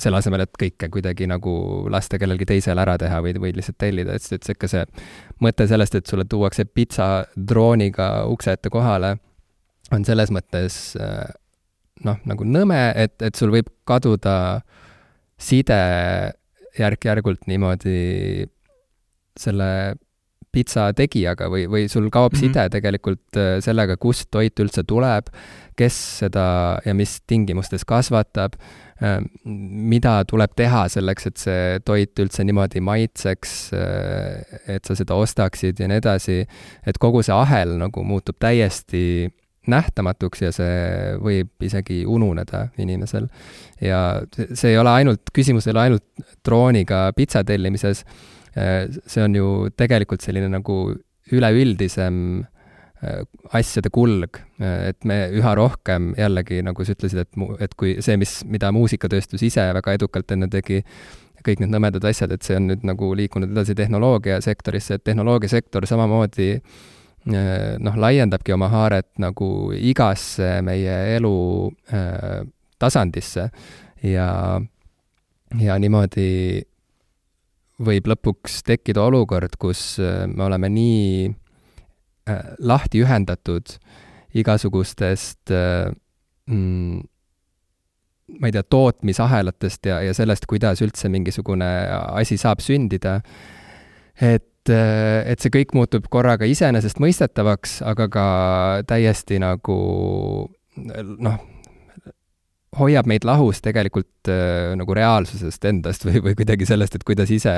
selle asemel, et kõike kuidagi nagu lasta kellelgi teisel ära teha või, või lihtsalt tellida, et, et ikka see mõte sellest, et sulle tuuakse pitsa drooniga ukse ette kohale, on selles mõttes noh, nagu nõme, et, et sul võib kaduda side järk-järgult niimoodi selle pitsa tegijaga või, või sul kaob mm -hmm. side tegelikult sellega, kust toit üldse tuleb, kes seda ja mis tingimustes kasvatab Äh, mida tuleb teha selleks, et see toit üldse niimoodi maitseks, äh, et sa seda ostaksid ja nii edasi, et kogu see ahel nagu muutub täiesti nähtamatuks ja see võib isegi ununeda inimesel. ja see ei ole ainult, küsimus ei ole ainult drooniga pitsa tellimises, äh, see on ju tegelikult selline nagu üleüldisem Äh, asjade kulg, äh, et me üha rohkem jällegi, nagu sa ütlesid, et mu-, et kui see, mis, mida muusikatööstus ise väga edukalt enne tegi, kõik need nõmedad asjad, et see on nüüd nagu liikunud edasi tehnoloogiasektorisse, et tehnoloogiasektor samamoodi äh, noh, laiendabki oma haaret nagu igasse meie elu äh, tasandisse ja, ja niimoodi võib lõpuks tekkida olukord, kus me oleme nii Äh, lahti ühendatud igasugustest äh, mm, ma ei tea, tootmisahelatest ja, ja sellest, kuidas üldse mingisugune asi saab sündida, et et, et see kõik muutub korraga iseenesestmõistetavaks, aga ka täiesti nagu noh, hoiab meid lahus tegelikult äh, nagu reaalsusest endast [laughs] või, või kuidagi sellest, et kuidas ise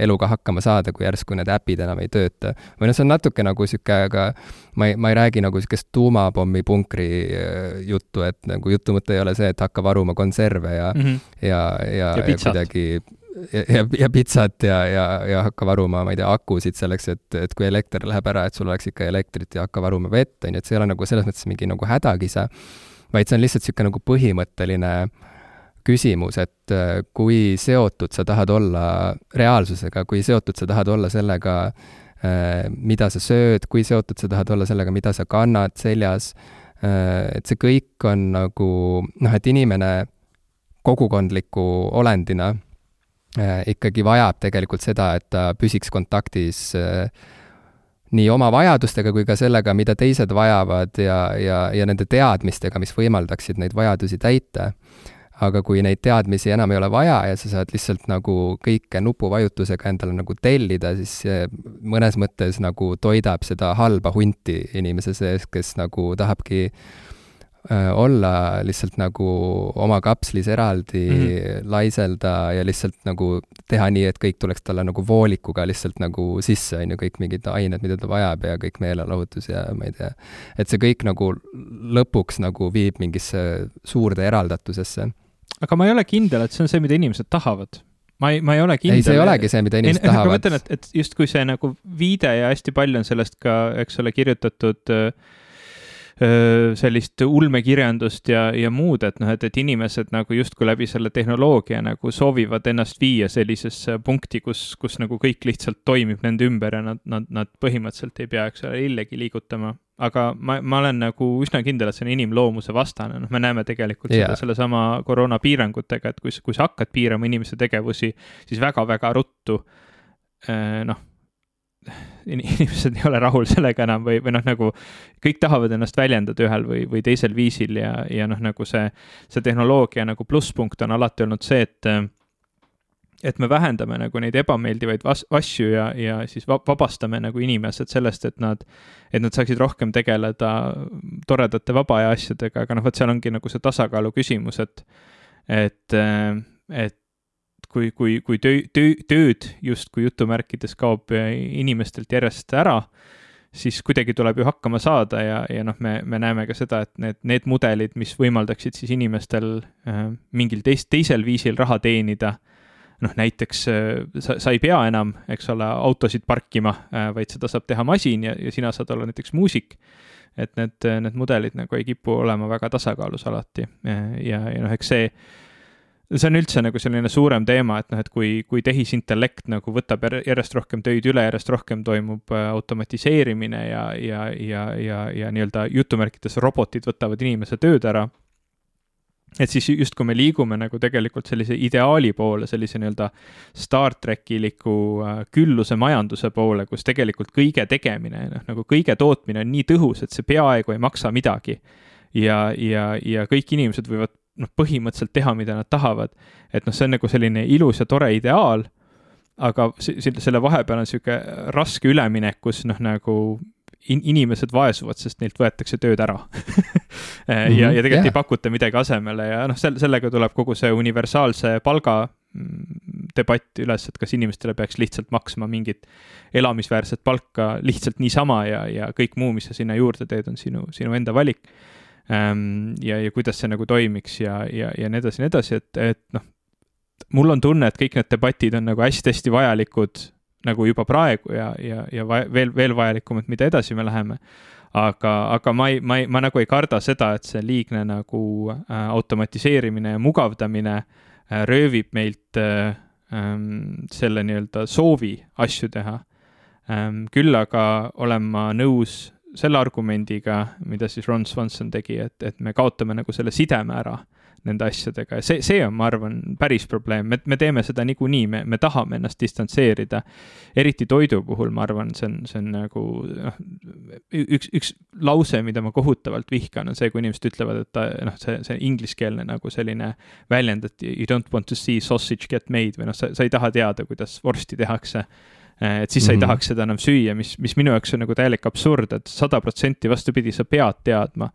eluga hakkama saada, kui järsku need äpid enam ei tööta. või noh, see on natuke nagu niisugune, aga ma ei, ma ei räägi nagu niisugust tuumapommi punkri äh, juttu, et nagu jutu mõte ei ole see, et hakka varuma konserve ja mm, -hmm. ja, ja, ja, ja kuidagi ja, ja, ja pitsat ja, ja, ja hakka varuma, ma ei tea, akusid selleks, et, et kui elekter läheb ära, et sul oleks ikka elektrit ja hakka varuma vett, on ju, et see ei ole nagu selles mõttes mingi nagu hädakisa vaid see on lihtsalt niisugune nagu põhimõtteline küsimus, et äh, kui seotud sa tahad olla reaalsusega, kui seotud sa tahad olla sellega, äh, mida sa sööd, kui seotud sa tahad olla sellega, mida sa kannad seljas, äh, et see kõik on nagu noh, et inimene kogukondliku olendina ikkagi vajab tegelikult seda, et ta püsiks kontaktis äh, nii oma vajadustega kui ka sellega, mida teised vajavad ja, ja, ja nende teadmistega, mis võimaldaksid neid vajadusi täita. aga kui neid teadmisi enam ei ole vaja ja sa saad lihtsalt nagu kõike nupuvajutusega endale nagu tellida, siis see mõnes mõttes nagu toidab seda halba hunti inimese sees, kes nagu tahabki olla lihtsalt nagu oma kapslis eraldi mm, -hmm. laiselda ja lihtsalt nagu teha nii, et kõik tuleks talle nagu voolikuga lihtsalt nagu sisse, on ju, kõik mingid ained, mida ta vajab ja kõik meelelahutus ja ma ei tea. et see kõik nagu lõpuks nagu viib mingisse suurde eraldatusesse. aga ma ei ole kindel, et see on see, mida inimesed tahavad ma ei, ma ei ole kindel. ei, see ei olegi see, mida inimesed ei, tahavad. ma mõtlen, et, et justkui see nagu viide ja hästi palju on sellest ka, eks ole, kirjutatud äh, sellist ulmekirjandust ja, ja muud, et noh, et, et inimesed nagu justkui läbi selle tehnoloogia nagu soovivad ennast viia sellisesse punkti, kus, kus nagu kõik lihtsalt toimib nende ümber ja nad, nad, nad põhimõtteliselt ei pea, eks ole, lillegi liigutama. aga ma, ma olen nagu üsna kindel, et see on inimloomuse vastane, noh, me näeme tegelikult yeah. seda sellesama koroonapiirangutega, et kui, kui sa hakkad piirama inimese tegevusi, siis väga-väga ruttu noh inimesed ei ole rahul sellega enam või, või noh, nagu kõik tahavad ennast väljendada ühel või, või teisel viisil ja, ja noh, nagu see, see tehnoloogia nagu plusspunkt on alati olnud see, et et me vähendame nagu neid ebameeldivaid vas-, asju ja, ja siis vabastame nagu inimesed sellest, et nad, et nad saaksid rohkem tegeleda toredate vaba aja asjadega, aga noh, vot seal ongi nagu see tasakaalu küsimus, et et, et kui, kui, kui töö, töö, tööd justkui jutumärkides kaob inimestelt järjest ära, siis kuidagi tuleb ju hakkama saada ja, ja noh, me, me näeme ka seda, et need, need mudelid, mis võimaldaksid siis inimestel äh, mingil teist, teisel viisil raha teenida, noh näiteks äh, sa, sa ei pea enam, eks ole, autosid parkima äh,, vaid seda saab teha masin ja, ja sina saad olla näiteks muusik. et need, need mudelid nagu ei kipu olema väga tasakaalus alati ja, ja noh, eks see see on üldse nagu selline suurem teema, et noh, et kui, kui tehisintellekt nagu võtab järjest rohkem töid üle, järjest rohkem toimub äh, automatiseerimine ja, ja, ja, ja, ja nii-öelda jutumärkides robotid võtavad inimese tööd ära. et siis justkui me liigume nagu tegelikult sellise ideaali poole, sellise nii-öelda Star trackiliku äh, külluse majanduse poole, kus tegelikult kõige tegemine, noh nagu kõige tootmine on nii tõhus, et see peaaegu ei maksa midagi ja, ja, ja kõik inimesed võivad noh, põhimõtteliselt teha, mida nad tahavad. et noh, see on nagu selline ilus ja tore ideaal, aga selle vahepeal on niisugune raske üleminek, kus noh, nagu in-, inimesed vaesuvad, sest neilt võetakse tööd ära [laughs] ja, ja tegelikult yeah. ei pakuta midagi asemele ja noh, sel-, sellega tuleb kogu see universaalse palga mm, debatt üles, et kas inimestele peaks lihtsalt maksma mingit elamisväärset palka lihtsalt niisama ja, ja kõik muu, mis sa sinna juurde teed, on sinu, sinu enda valik ja, ja kuidas see nagu toimiks ja, ja, ja nii edasi ja nii edasi, et, et noh, mul on tunne, et kõik need debatid on nagu hästi-hästi vajalikud nagu juba praegu ja, ja, ja veel, veel vajalikumad, mida edasi me läheme. aga, aga ma ei, ma ei, ma nagu ei karda seda, et see liigne nagu äh, automatiseerimine ja mugavdamine äh, röövib meilt äh, ähm, selle nii-öelda soovi asju teha ähm,. küll aga olen ma nõus selle argumendiga, mida siis Ron Swanson tegi, et, et me kaotame nagu selle sideme ära nende asjadega. Ja see, see on, ma arvan, päris probleem, me, me teeme seda niikuinii, me, me tahame ennast distantseerida. eriti toidu puhul, ma arvan, see on, see on nagu noh, üks, üks lause, mida ma kohutavalt vihkan, on see, kui inimesed ütlevad, et ta noh, see, see ingliskeelne nagu selline väljend, et you don't want to see sausage get made või noh, sa, sa ei taha teada, kuidas vorsti tehakse et siis sa mm -hmm. ei tahaks seda enam süüa, mis, mis minu jaoks on nagu täielik absurd, et sada protsenti vastupidi, sa pead teadma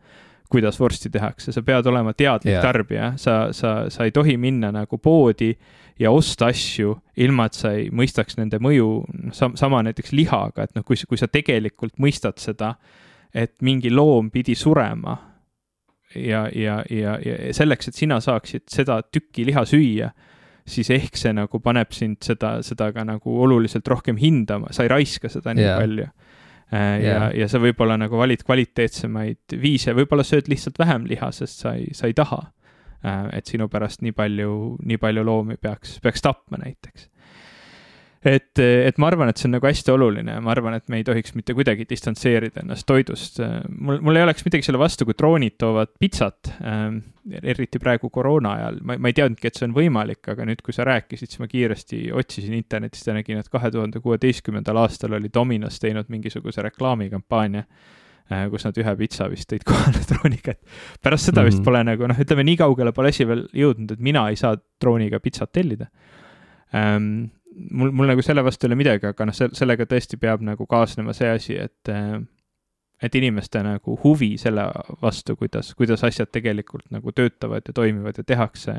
kuidas vorsti tehakse, sa pead olema teadlik yeah. tarbija, sa, sa, sa ei tohi minna nagu poodi ja osta asju, ilma et sa ei mõistaks nende mõju, noh, sama näiteks lihaga, et noh, kui, kui sa tegelikult mõistad seda, et mingi loom pidi surema ja, ja, ja, ja selleks, et sina saaksid seda tükki liha süüa, siis ehk see nagu paneb sind seda, seda ka nagu oluliselt rohkem hindama, sa ei raiska seda nii yeah. palju yeah.. ja, ja sa võib-olla nagu valid kvaliteetsemaid viise, võib-olla sööd lihtsalt vähem liha, sest sa ei, sa ei taha. Äh, et sinu pärast nii palju, nii palju loomi peaks, peaks tapma näiteks et, et ma arvan, et see on nagu hästi oluline ja ma arvan, et me ei tohiks mitte kuidagi distantseerida ennast toidust. mul, mul ei oleks midagi selle vastu, kui droonid toovad pitsat äh,, eriti praegu koroona ajal, ma, ma ei teadnudki, et see on võimalik, aga nüüd, kui sa rääkisid, siis ma kiiresti otsisin internetist ja nägin, et kahe tuhande kuueteistkümnendal aastal oli Dominos teinud mingisuguse reklaamikampaania äh, kus nad ühe pitsa vist tõid [laughs] kohale drooniga, et pärast seda mm -hmm. vist mhm. pole nagu noh, ütleme nii kaugele pole asi veel jõudnud, et mina ei saa drooniga pitsat tellida ähm, mul, mul nagu selle vastu ei ole midagi, aga noh, sellega tõesti peab nagu kaasnema see asi, et et inimeste nagu huvi selle vastu, kuidas, kuidas asjad tegelikult nagu töötavad ja toimivad ja tehakse,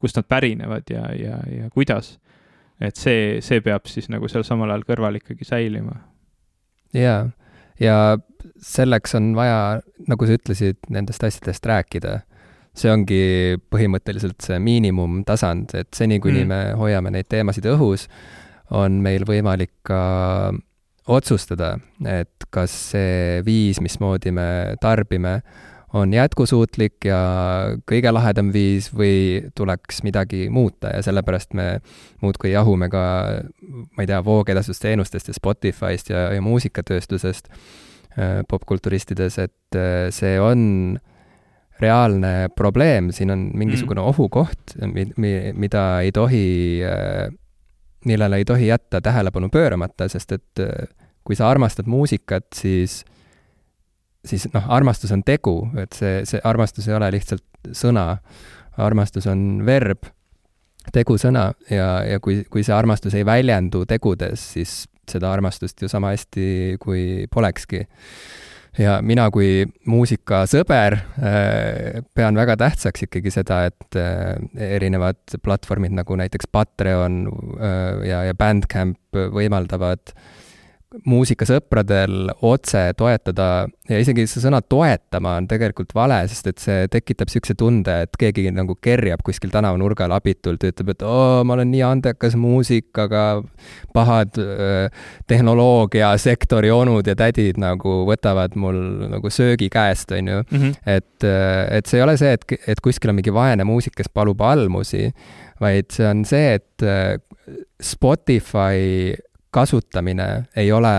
kust nad pärinevad ja, ja, ja kuidas. et see, see peab siis nagu seal samal ajal kõrval ikkagi säilima. jaa, ja selleks on vaja, nagu sa ütlesid, nendest asjadest rääkida see ongi põhimõtteliselt see miinimumtasand, et seni, kuni mm. me hoiame neid teemasid õhus, on meil võimalik ka otsustada, et kas see viis, mismoodi me tarbime, on jätkusuutlik ja kõige lahedam viis või tuleks midagi muuta ja sellepärast me muudkui jahume ka, ma ei tea, voogedastusteenustest ja Spotify'st ja, ja muusikatööstusest äh, popkulturistides, et äh, see on reaalne probleem, siin on mingisugune mm. ohukoht, mi-, mida ei tohi, äh, millele ei tohi jätta tähelepanu pööramata, sest et äh, kui sa armastad muusikat, siis siis noh, armastus on tegu, et see, see armastus ei ole lihtsalt sõna, armastus on verb, tegusõna ja, ja kui, kui see armastus ei väljendu tegudes, siis seda armastust ju sama hästi kui polekski ja mina kui muusikasõber äh, pean väga tähtsaks ikkagi seda, et äh, erinevad platvormid nagu näiteks Patreon äh, ja, ja Bandcamp võimaldavad äh, muusikasõpradel otse toetada ja isegi see sõna toetama on tegelikult vale, sest et see tekitab niisuguse tunde, et keegi nagu kerjab kuskil tänavanurgal abitult ja ütleb, et oo, ma olen nii andekas muusik, aga pahad tehnoloogiasektori onud ja tädid nagu võtavad mul nagu söögi käest, on ju. -hmm. et, et see ei ole see, et, et kuskil on mingi vaene muusik, kes palub almusi, vaid see on see, et Spotify kasutamine ei ole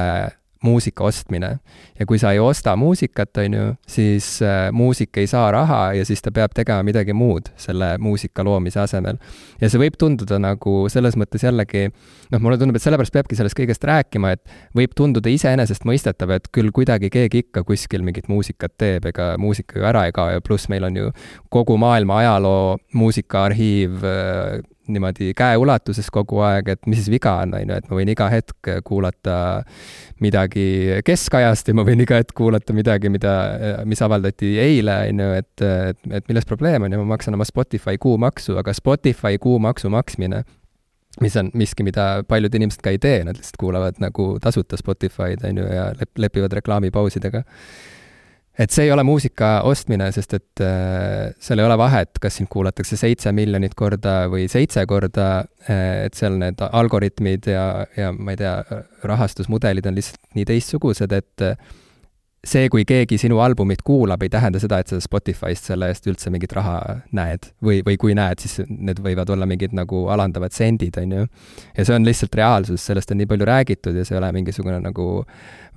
muusika ostmine. ja kui sa ei osta muusikat, on ju, siis äh, muusik ei saa raha ja siis ta peab tegema midagi muud selle muusika loomise asemel. ja see võib tunduda nagu selles mõttes jällegi, noh, mulle tundub, et sellepärast peabki sellest kõigest rääkima, et võib tunduda iseenesestmõistetav, et küll kuidagi keegi ikka kuskil mingit muusikat teeb, ega muusika ju ära ei kao ja pluss meil on ju kogu maailma ajaloo muusikaarhiiv äh, niimoodi käeulatuses kogu aeg, et mis siis viga on, on ju, et ma võin iga hetk kuulata midagi keskajast ja ma võin iga hetk kuulata midagi, mida, mis avaldati eile, on ju, et, et, et milles probleem on ja ma maksan oma Spotify kuumaksu, aga Spotify kuumaksu maksmine mis on miski, mida paljud inimesed ka ei tee, nad lihtsalt kuulavad nagu tasuta Spotify'd, on ju, ja lep-, lepivad reklaamipausidega et see ei ole muusika ostmine, sest et äh, seal ei ole vahet, kas sind kuulatakse seitse miljonit korda või seitse korda äh,, et seal need algoritmid ja, ja ma ei tea, rahastusmudelid on lihtsalt nii teistsugused, et äh, see, kui keegi sinu albumit kuulab, ei tähenda seda, et sa Spotify'st selle eest üldse mingit raha näed. või, või kui näed, siis need võivad olla mingid nagu alandavad sendid, on ju. ja see on lihtsalt reaalsus, sellest on nii palju räägitud ja see ei ole mingisugune nagu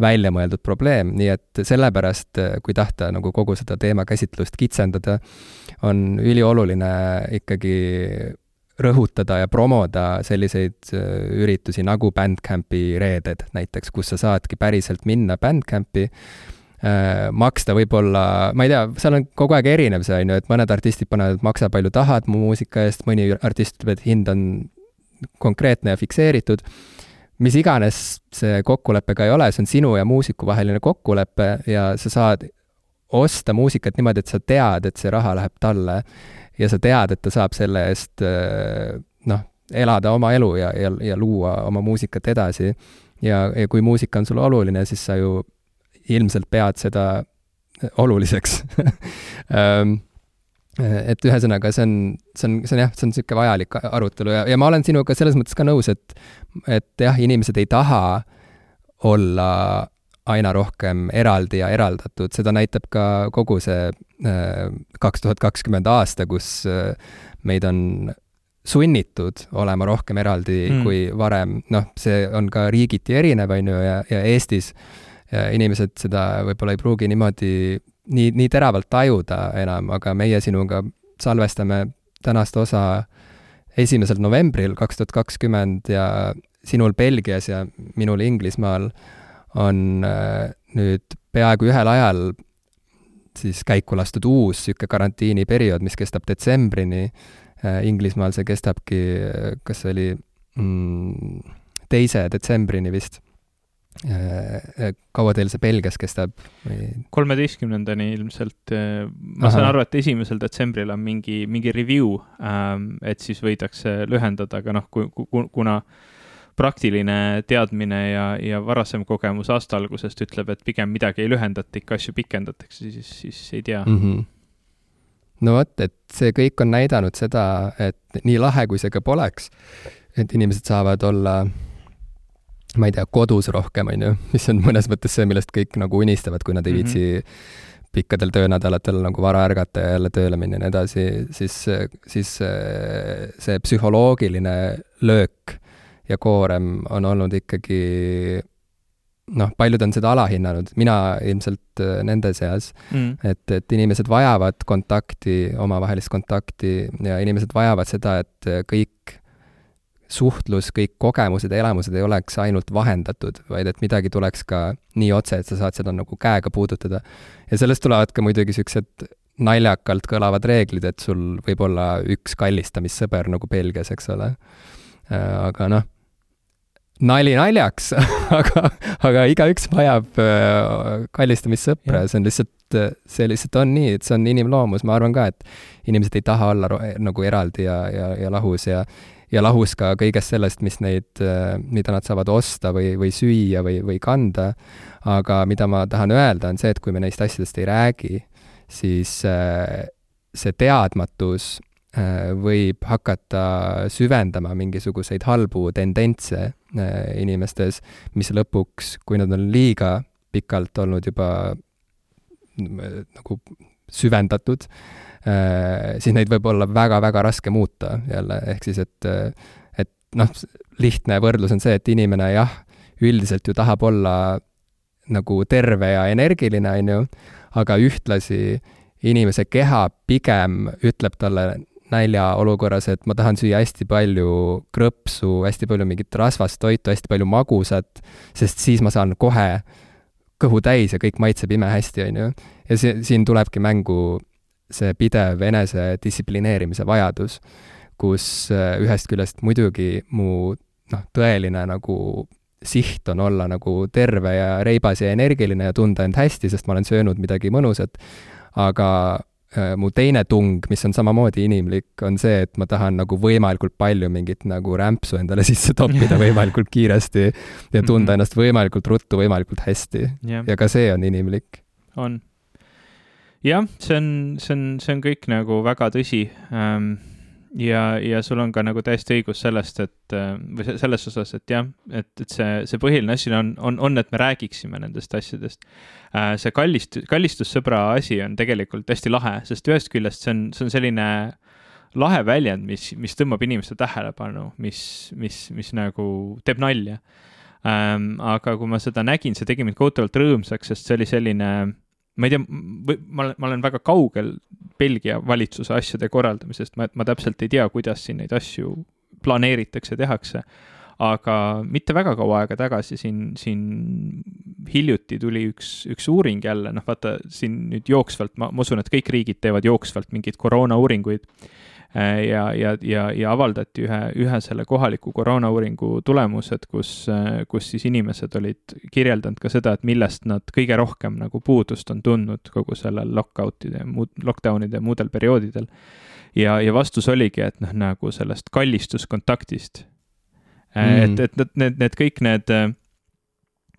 väljamõeldud probleem, nii et sellepärast, kui tahta nagu kogu seda teemakäsitlust kitsendada, on ülioluline ikkagi rõhutada ja promoda selliseid üritusi nagu Bandcampi reeded näiteks, kus sa saadki päriselt minna Bandcampi Äh, maksta võib-olla, ma ei tea, seal on kogu aeg erinev see, on ju, et mõned artistid panevad, maksa palju tahad mu muusika eest, mõni artist ütleb, et hind on konkreetne ja fikseeritud. mis iganes see kokkulepe ka ei ole, see on sinu ja muusiku vaheline kokkulepe ja sa saad osta muusikat niimoodi, et sa tead, et see raha läheb talle ja sa tead, et ta saab selle eest noh, elada oma elu ja, ja, ja luua oma muusikat edasi. ja, ja kui muusika on sulle oluline, siis sa ju ilmselt pead seda oluliseks um, [laughs] et ühesõnaga, see on, see on, see on jah, see on niisugune vajalik arutelu ja, ja ma olen sinuga selles mõttes ka nõus, et et jah, inimesed ei taha olla aina rohkem eraldi ja eraldatud, seda näitab ka kogu see äh, kaks tuhat kakskümmend aasta, kus äh, meid on sunnitud olema rohkem eraldi mm. kui varem, noh, see on ka riigiti erinev, on ju, ja, ja Eestis ja inimesed seda võib-olla ei pruugi niimoodi nii, nii teravalt tajuda enam, aga meie sinuga salvestame tänast osa esimesel novembril kaks tuhat kakskümmend ja sinul Belgias ja minul Inglismaal on äh, nüüd peaaegu ühel ajal siis käiku lastud uus niisugune karantiiniperiood, mis kestab detsembrini. Äh, Inglismaal see kestabki, kas see oli mm, teise detsembrini vist Äh, kaua teil see Belgias kestab või? kolmeteistkümnendani ilmselt. Ma Aha. saan aru, et esimesel detsembril on mingi, mingi review, ähm, et siis võidakse lühendada, aga noh, kui, kuna praktiline teadmine ja, ja varasem kogemus aasta algusest ütleb, et pigem midagi ei lühendata, ikka asju pikendatakse, siis, siis ei tea mm. -hmm. no vot, et see kõik on näidanud seda, et nii lahe, kui see ka poleks, et inimesed saavad olla ma ei tea, kodus rohkem, on ju, mis on mõnes mõttes see, millest kõik nagu unistavad, kui nad ei viitsi mm -hmm. pikkadel töönädalatel nagu vara ärgata ja jälle tööle minna ja nii edasi, siis, siis see psühholoogiline löök ja koorem on olnud ikkagi noh, paljud on seda alahinnanud, mina ilmselt nende seas mm., et, et inimesed vajavad kontakti, omavahelist kontakti ja inimesed vajavad seda, et kõik suhtlus, kõik kogemused ja elamused ei oleks ainult vahendatud, vaid et midagi tuleks ka nii otse, et sa saad seda nagu käega puudutada. ja sellest tulevad ka muidugi niisugused naljakalt kõlavad reeglid, et sul võib olla üks kallistamissõber nagu Belgias, eks ole. Äh, aga noh, nali naljaks [laughs] aga, aga igaüks vajab äh, kallistamissõpra ja see on lihtsalt, see lihtsalt on nii, et see on inimloomus, ma arvan ka, et inimesed ei taha olla nagu eraldi ja, ja, ja lahus ja ja lahus ka kõigest sellest, mis neid, äh, mida nad saavad osta või, või süüa või, või kanda. aga mida ma tahan öelda, on see, et kui me neist asjadest ei räägi, siis äh, see teadmatus võib hakata süvendama mingisuguseid halbu tendentse inimestes, mis lõpuks, kui nad on liiga pikalt olnud juba nagu süvendatud, Äh, siis neid võib olla väga-väga raske muuta jälle, ehk siis et, et noh, lihtne võrdlus on see, et inimene jah, üldiselt ju tahab olla nagu terve ja energiline, on ju, aga ühtlasi inimese keha pigem ütleb talle näljaolukorras, et ma tahan süüa hästi palju krõpsu, hästi palju mingit rasvast toitu, hästi palju magusat, sest siis ma saan kohe kõhu täis ja kõik maitseb imehästi, on ju. ja see, siin tulebki mängu see pidev enesedistsiplineerimise vajadus, kus äh, ühest küljest muidugi mu noh, tõeline nagu siht on olla nagu terve ja reibas ja energiline ja tunda end hästi, sest ma olen söönud midagi mõnusat, aga mu teine tung, mis on samamoodi inimlik, on see, et ma tahan nagu võimalikult palju mingit nagu rämpsu endale [laughs] sisse toppida [laughs] võimalikult kiiresti ja tunda mm -hmm. ennast võimalikult ruttu, võimalikult hästi yeah.. ja ka see on inimlik. on jah, see on, see on, see on kõik nagu väga tõsi ähm, ja, ja sul on ka nagu täiesti õigus sellest, et äh, või selles osas, et jah, et, et see, see põhiline asi on, on, on, et me räägiksime nendest asjadest äh,. see kallist-, kallistussõbra asi on tegelikult hästi lahe, sest ühest küljest see on, see on selline lahe väljend, mis, mis tõmbab inimeste tähelepanu, mis, mis, mis nagu teeb nalja ähm,. aga kui ma seda nägin, see tegi mind kohutavalt rõõmsaks, sest see oli selline ma ei tea, ma olen, ma olen väga kaugel Belgia valitsuse asjade korraldamisest, ma, ma täpselt ei tea, kuidas siin neid asju planeeritakse, tehakse. aga mitte väga kaua aega tagasi siin, siin hiljuti tuli üks, üks uuring jälle, noh, vaata siin nüüd jooksvalt, ma, ma usun, et kõik riigid teevad jooksvalt mingeid koroonauuringuid ja, ja, ja, ja avaldati ühe, ühe selle kohaliku koroonauuringu tulemused, kus, äh, kus siis inimesed olid kirjeldanud ka seda, et millest nad kõige rohkem nagu puudust on tundnud kogu sellel lockout'ide, lockdown'ide ja muudel perioodidel. ja, ja vastus oligi, et noh, nagu sellest kallistuskontaktist mm.. et, et need, need, need kõik need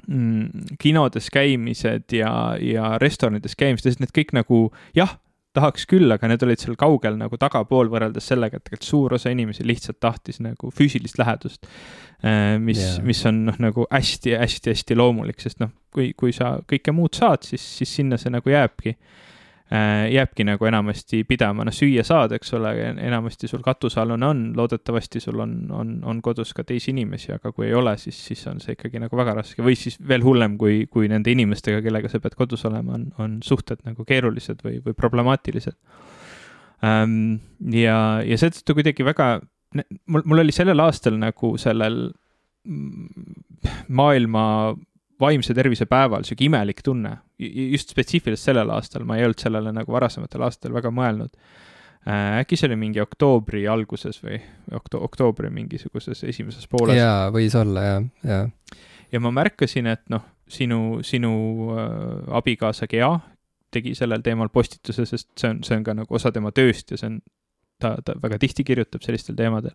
mm, kinodes käimised ja, ja restoranides käimised, need kõik nagu jah, tahaks küll, aga need olid seal kaugel nagu tagapool võrreldes sellega, et tegelikult suur osa inimesi lihtsalt tahtis nagu füüsilist lähedust. Äh, mis yeah., mis on noh, nagu hästi-hästi-hästi loomulik, sest noh, kui, kui sa kõike muud saad, siis, siis sinna see nagu jääbki jääbki nagu enamasti pidama, noh süüa saad, eks ole, enamasti sul katusealune on, loodetavasti sul on, on, on kodus ka teisi inimesi, aga kui ei ole, siis, siis on see ikkagi nagu väga raske. Või siis veel hullem, kui, kui nende inimestega, kellega sa pead kodus olema, on, on suhted nagu keerulised või, või problemaatilised. Ja, ja seetõttu kuidagi väga, mul, mul oli sellel aastal nagu sellel maailma vaimse tervise päeval sihuke imelik tunne. just spetsiifiliselt sellel aastal, ma ei olnud sellele nagu varasematel aastatel väga mõelnud. Äh, äkki see oli mingi oktoobri alguses või okto-, oktoobri mingisuguses esimeses pooles. jaa, võis olla jah, jaa. ja ma märkasin, et noh, sinu, sinu äh, abikaasa Gea tegi sellel teemal postituse, sest see on, see on ka nagu osa tema tööst ja see on, ta, ta väga tihti kirjutab sellistel teemadel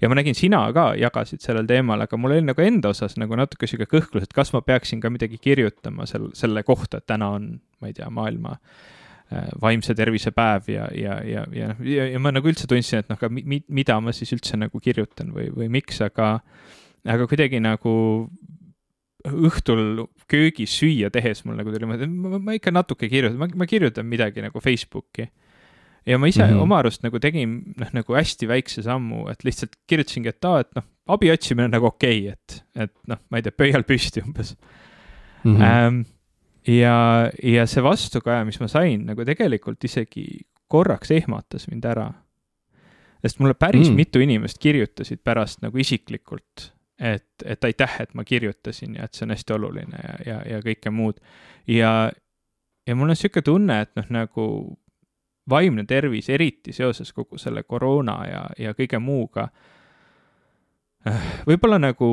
ja ma nägin, sina ka jagasid sellel teemal, aga mul oli nagu enda osas nagu natuke sihuke kõhklus, et kas ma peaksin ka midagi kirjutama sel, selle kohta, et täna on, ma ei tea, maailma äh, vaimse tervise päev ja, ja, ja, ja, ja, ja ma nagu üldse tundsin, et noh, aga mi, mida ma siis üldse nagu kirjutan või, või miks, aga, aga kuidagi nagu õhtul köögis süüa tehes mul nagu tuli mõte, et ma, ma ikka natuke kirjutan, ma, kirjutan midagi nagu Facebooki ja ma ise mm -hmm. oma arust nagu tegin noh, nagu hästi väikse sammu, et lihtsalt kirjutasingi, et aa, et noh, abi otsimine on nagu okei okay,, et, et noh, ma ei tea, pöial püsti umbes mm. -hmm. Ähm, ja, ja see vastukaja, mis ma sain, nagu tegelikult isegi korraks ehmatas mind ära. sest mulle päris mm. mitu inimest kirjutasid pärast nagu isiklikult, et, et aitäh, et ma kirjutasin ja et see on hästi oluline ja, ja, ja kõike muud. ja, ja mul on niisugune tunne, et noh, nagu vaimne tervis, eriti seoses kogu selle koroona ja, ja kõige muuga. võib-olla nagu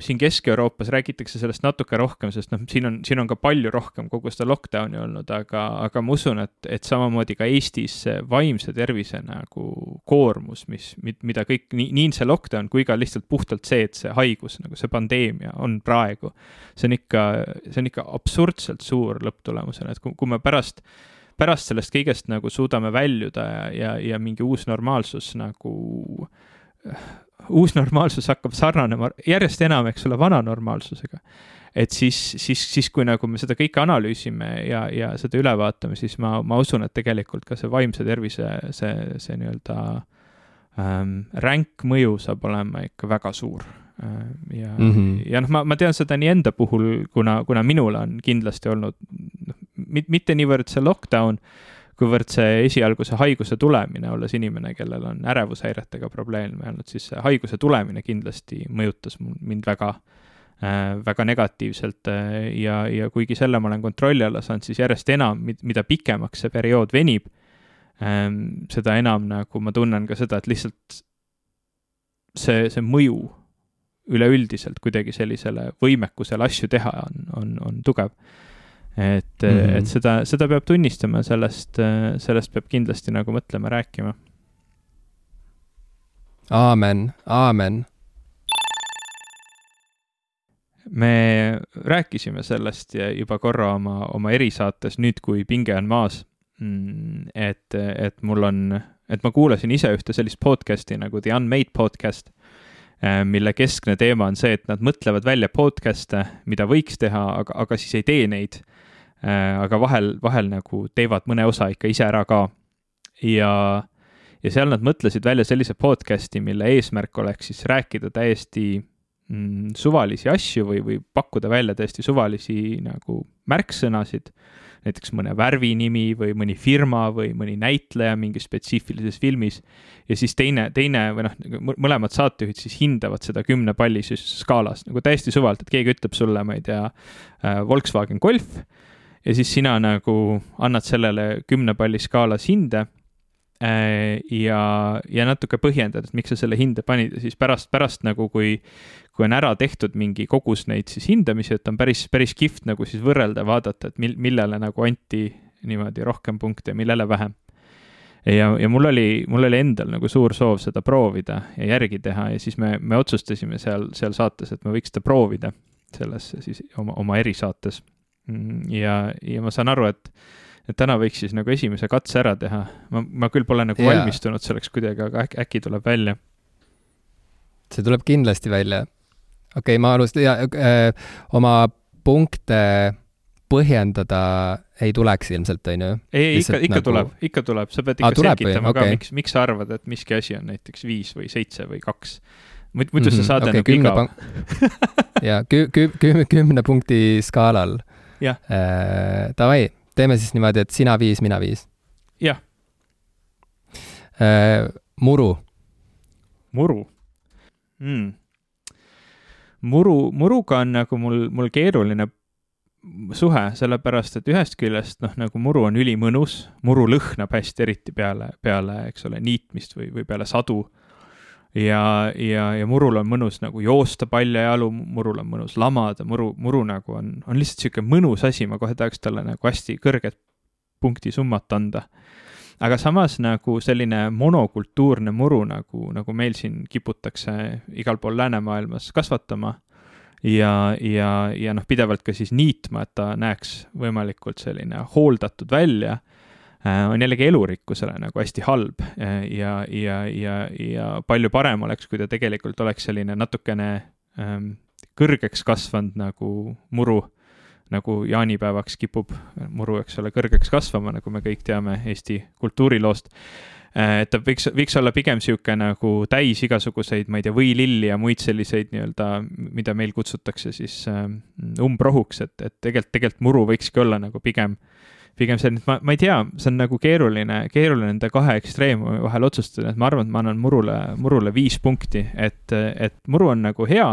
siin Kesk-Euroopas räägitakse sellest natuke rohkem, sest noh, siin on, siin on ka palju rohkem kogu seda lockdown'i olnud, aga, aga ma usun, et, et samamoodi ka Eestis see vaimse tervise nagu koormus, mis, mida kõik, nii, nii see lockdown kui ka lihtsalt puhtalt see, et see haigus, nagu see pandeemia on praegu, see on ikka, see on ikka absurdselt suur lõpptulemusena, et kui, kui me pärast pärast sellest kõigest nagu suudame väljuda ja, ja, ja mingi uus normaalsus nagu, uus normaalsus hakkab sarnanema järjest enam, eks ole, vana normaalsusega. et siis, siis, siis kui nagu me seda kõike analüüsime ja, ja seda üle vaatame, siis ma, ma usun, et tegelikult ka see vaimse tervise, see, see nii-öelda ähm, ränk mõju saab olema ikka väga suur äh, ja mm, -hmm. ja noh, ma, ma tean seda nii enda puhul, kuna, kuna minul on kindlasti olnud noh, mitte niivõrd see lockdown, kuivõrd see esialgu see haiguse tulemine, olles inimene, kellel on ärevushäiretega probleeme olnud, siis see haiguse tulemine kindlasti mõjutas mind väga äh,, väga negatiivselt äh, ja, ja kuigi selle ma olen kontrolli alla saanud, siis järjest enam, mida pikemaks see periood venib ähm,, seda enam nagu ma tunnen ka seda, et lihtsalt see, see mõju üleüldiselt kuidagi sellisele võimekusele asju teha on, on, on tugev et mm, -hmm. et seda, seda peab tunnistama, sellest, sellest peab kindlasti nagu mõtlema, rääkima. aamen, aamen. me rääkisime sellest juba korra oma, oma erisaates Nüüd, kui pinge on maas. Mm, et, et mul on, et ma kuulasin ise ühte sellist podcast'i nagu The Unmade podcast äh, mille keskne teema on see, et nad mõtlevad välja podcast'e, mida võiks teha, aga, aga siis ei tee neid Äh, aga vahel, vahel nagu teevad mõne osa ikka ise ära ka. ja, ja seal nad mõtlesid välja sellise podcast'i, mille eesmärk oleks siis rääkida täiesti mm, suvalisi asju või, või pakkuda välja täiesti suvalisi nagu märksõnasid, näiteks mõne värvi nimi või mõni firma või mõni näitleja mingis spetsiifilises filmis. ja siis teine, teine või noh, nagu mõlemad saatejuhid siis hindavad seda kümne palli skaalas. Nagu täiesti suvalt, et keegi ütleb sulle, ma ei tea, äh, Volkswagen Golf. Ja siis sina nagu annad sellele kümne palli skaalas hinde ja, ja natuke põhjendad, et miks sa selle hinde panid ja siis pärast, pärast nagu, kui, kui on ära tehtud mingi kogus neid siis hindamisi, et on päris, päris kihvt nagu siis võrrelda, vaadata, et mil-, millele nagu anti niimoodi rohkem punkte ja millele vähem. ja, ja mul oli, mul oli endal nagu suur soov seda proovida ja järgi teha ja siis me, me otsustasime seal, seal saates, et me võiks seda proovida selles siis oma, oma erisaates. Mm, ja, ja ma saan aru, et et täna võiks siis nagu esimese katse ära teha. ma, ma küll pole nagu yeah. valmistunud selleks kuidagi, aga äkki, äkki tuleb välja. see tuleb kindlasti välja. okei okay,, ma alustan ja öö, oma punkte põhjendada ei tuleks ilmselt, on ju? ei, ei ikka, ikka nagu... tuleb, ikka tuleb, sa pead ikka ah, selgitama okay. ka, miks, miks sa arvad, et miski asi on näiteks viis või seitse või kaks. muidu mm -hmm, see saade okay, nagu igav. ja kü-, kü-, kü-, kümne punkti skaalal. jah äh,. Davai, teeme siis niimoodi, et sina viis, mina viis. jah äh,. muru. muru mm.? muru, muruga on nagu mul, mul keeruline suhe, sellepärast et ühest küljest noh, nagu muru on ülimõnus, muru lõhnab hästi, eriti peale, peale, eks ole, niitmist või, või peale sadu. Ja, ja, ja murul on mõnus nagu joosta paljajalu, murul on mõnus lamada, muru, muru nagu on, on lihtsalt niisugune mõnus asi, ma kohe tahaks talle nagu hästi kõrget punktisummat anda. aga samas nagu selline monokultuurne muru, nagu, nagu meil siin kiputakse igal pool läänemaailmas kasvatama ja, ja, ja noh, pidevalt ka siis niitma, et ta näeks võimalikult selline hooldatud välja, on jällegi elurikkusele nagu hästi halb. Äh, ja, ja, ja, ja palju parem oleks, kui ta tegelikult oleks selline natukene ähm, kõrgeks kasvanud nagu muru, nagu jaanipäevaks kipub muru, eks ole, kõrgeks kasvama, nagu me kõik teame Eesti kultuuriloost. Äh, et ta võiks, võiks olla pigem niisugune nagu täis igasuguseid, ma ei tea, võililli ja muid selliseid nii-öelda, mida meil kutsutakse siis äh, umbrohuks, et, et tegelikult, tegelikult muru võikski olla nagu pigem, pigem selline, ma, ma ei tea, see on nagu keeruline, keeruline nende kahe ekstreemumi vahel otsustada, et ma arvan, et ma annan murule, murule viis punkti, et, et muru on nagu hea,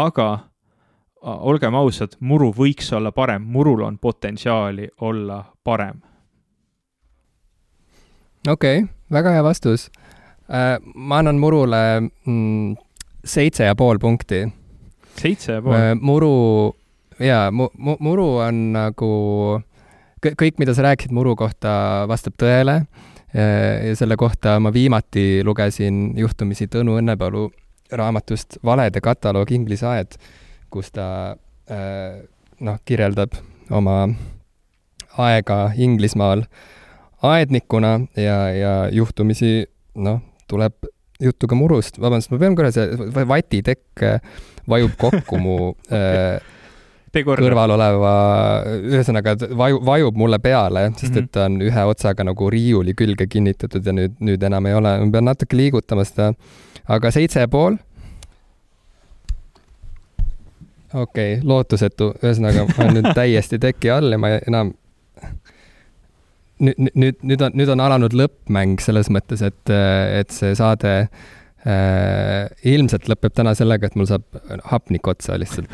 aga olgem ausad, muru võiks olla parem, murul on potentsiaali olla parem okei okay,, väga hea vastus äh,. ma annan Murule mm, seitse ja pool punkti. seitse ja pool äh,? muru, jaa mu,, mu, Muru on nagu, kõik, mida sa rääkisid Muru kohta, vastab tõele. Äh, ja selle kohta ma viimati lugesin juhtumisi Tõnu Õnnepalu raamatust Valede kataloog Inglise aed, kus ta äh, noh, kirjeldab oma aega Inglismaal äh, aednikuna ja, ja juhtumisi noh, tuleb juttu ka murust, vabandust, ma pean korra, see vatitekk vajub kokku mu [laughs] äh, kõrval oleva, ühesõnaga vaju, vajub mulle peale, sest et ta on ühe otsaga nagu riiuli külge kinnitatud ja nüüd, nüüd enam ei ole, ma pean natuke liigutama seda, aga seitse ja pool. okei okay,, lootusetu, ühesõnaga ma olen nüüd [laughs] täiesti teki all ja ma enam nüüd, nüüd, nüüd on, nüüd on alanud lõppmäng selles mõttes, et, et see saade ilmselt lõpeb täna sellega, et mul saab hapnik otsa lihtsalt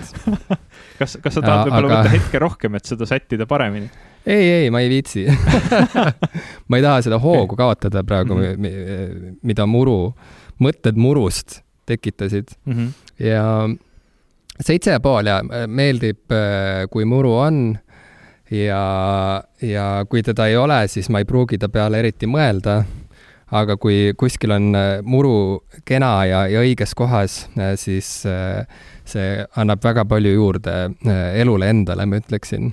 [laughs] kas, kas sa tahad võib-olla aga... võtta hetke rohkem, et seda sättida paremini? [laughs] ei, ei, ma ei viitsi [laughs] ma ei taha seda hoogu okay. kaotada praegu mm, -hmm. mida muru, mõtted murust tekitasid mm. -hmm. ja seitse ja pool ja meeldib, äh, kui muru on ja, ja kui teda ei ole, siis ma ei pruugi ta peale eriti mõelda. Aga kui kuskil on äh, muru kena ja, ja õiges kohas, äh, siis äh, see annab väga palju juurde elule endale, ma ütleksin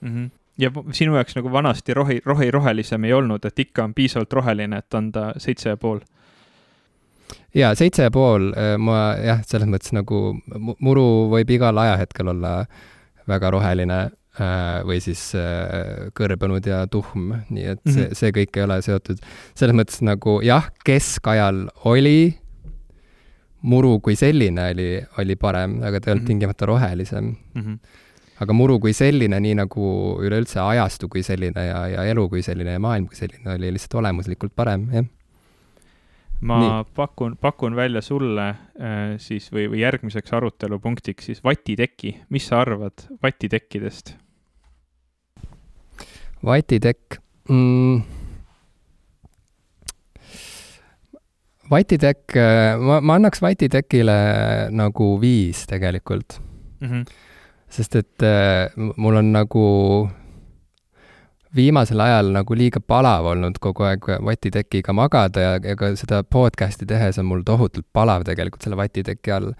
mm. -hmm ja sinu jaoks nagu vanasti rohi, rohi rohelisem ei olnud, et ikka on piisavalt roheline, et anda seitse ja pool? jaa, seitse ja pool, ma jah, selles mõttes nagu muru võib igal ajahetkel olla väga roheline või siis äh, kõrbenud ja tuhm, nii et see, mhm. see kõik ei ole seotud. selles mõttes nagu jah, keskajal oli, muru kui selline oli, oli parem, aga ta ei olnud mm -hmm. tingimata rohelisem mm. -hmm. aga muru kui selline, nii nagu üleüldse ajastu kui selline ja, ja elu kui selline ja maailm kui selline oli lihtsalt olemuslikult parem, jah ma Nii. pakun, pakun välja sulle äh, siis või, või järgmiseks arutelupunktiks siis vatiteki. mis sa arvad vatitekkidest? Vatitekk mm,. vatitekk, ma, ma annaks vatitekile nagu viis tegelikult mm. -hmm. sest et mul on nagu viimasel ajal nagu liiga palav olnud kogu aeg vatitekiga magada ja, ja ka seda podcast'i tehes on mul tohutult palav tegelikult selle vatiteki all.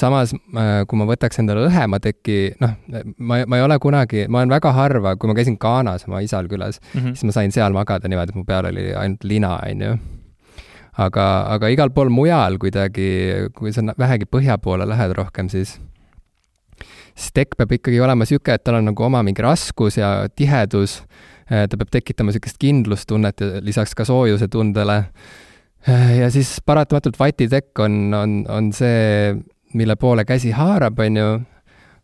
Samas, äh, kui ma võtaks endale õhema teki, noh, ma, ma ei ole kunagi, ma olen väga harva, kui ma käisin Ghanas oma isal külas mm, -hmm. siis ma sain seal magada niimoodi, et mu peal oli ainult lina, on ju aga, aga igal pool mujal kuidagi, kui sa vähegi põhja poole lähed rohkem, siis siis tekk peab ikkagi olema niisugune, et tal on nagu oma mingi raskus ja tihedus Äh, ta peab tekitama niisugust kindlustunnet ja lisaks ka soojuse tundele. Äh, ja siis paratamatult vatitekk on, on, on see, mille poole käsi haarab, on ju,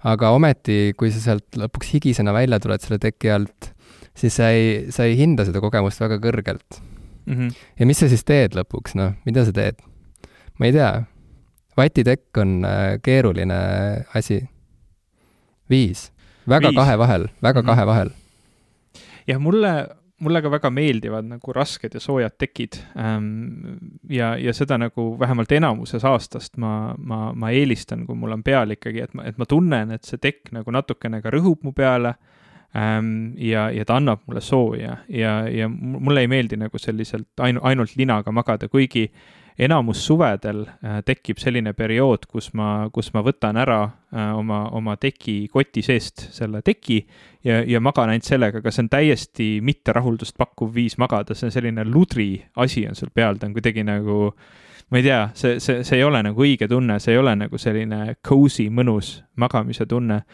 aga ometi, kui sa sealt lõpuks higisena välja tuled selle teki alt, siis sa ei, sa ei hinda seda kogemust väga kõrgelt mm. -hmm. ja mis sa siis teed lõpuks, noh, mida sa teed? ma ei tea. vatitekk on äh, keeruline asi. viis. väga Viis. kahe vahel, väga mm -hmm. kahe vahel jah, mulle, mulle ka väga meeldivad nagu rasked ja soojad tekid ähm,. ja, ja seda nagu vähemalt enamuses aastast ma, ma, ma eelistan, kui mul on peal ikkagi, et ma, et ma tunnen, et see tekk nagu natukene ka rõhub mu peale ähm,. ja, ja ta annab mulle sooja ja, ja mulle ei meeldi nagu selliselt ainu-, ainult linaga magada, kuigi enamus suvedel äh, tekib selline periood, kus ma, kus ma võtan ära äh, oma, oma teki koti seest selle teki ja, ja magan ainult sellega, aga see on täiesti mitterahuldust pakkuv viis magada, see on selline ludri asi on sul peal, ta on kuidagi nagu ma ei tea, see, see, see ei ole nagu õige tunne, see ei ole nagu selline cozy, mõnus magamise tunne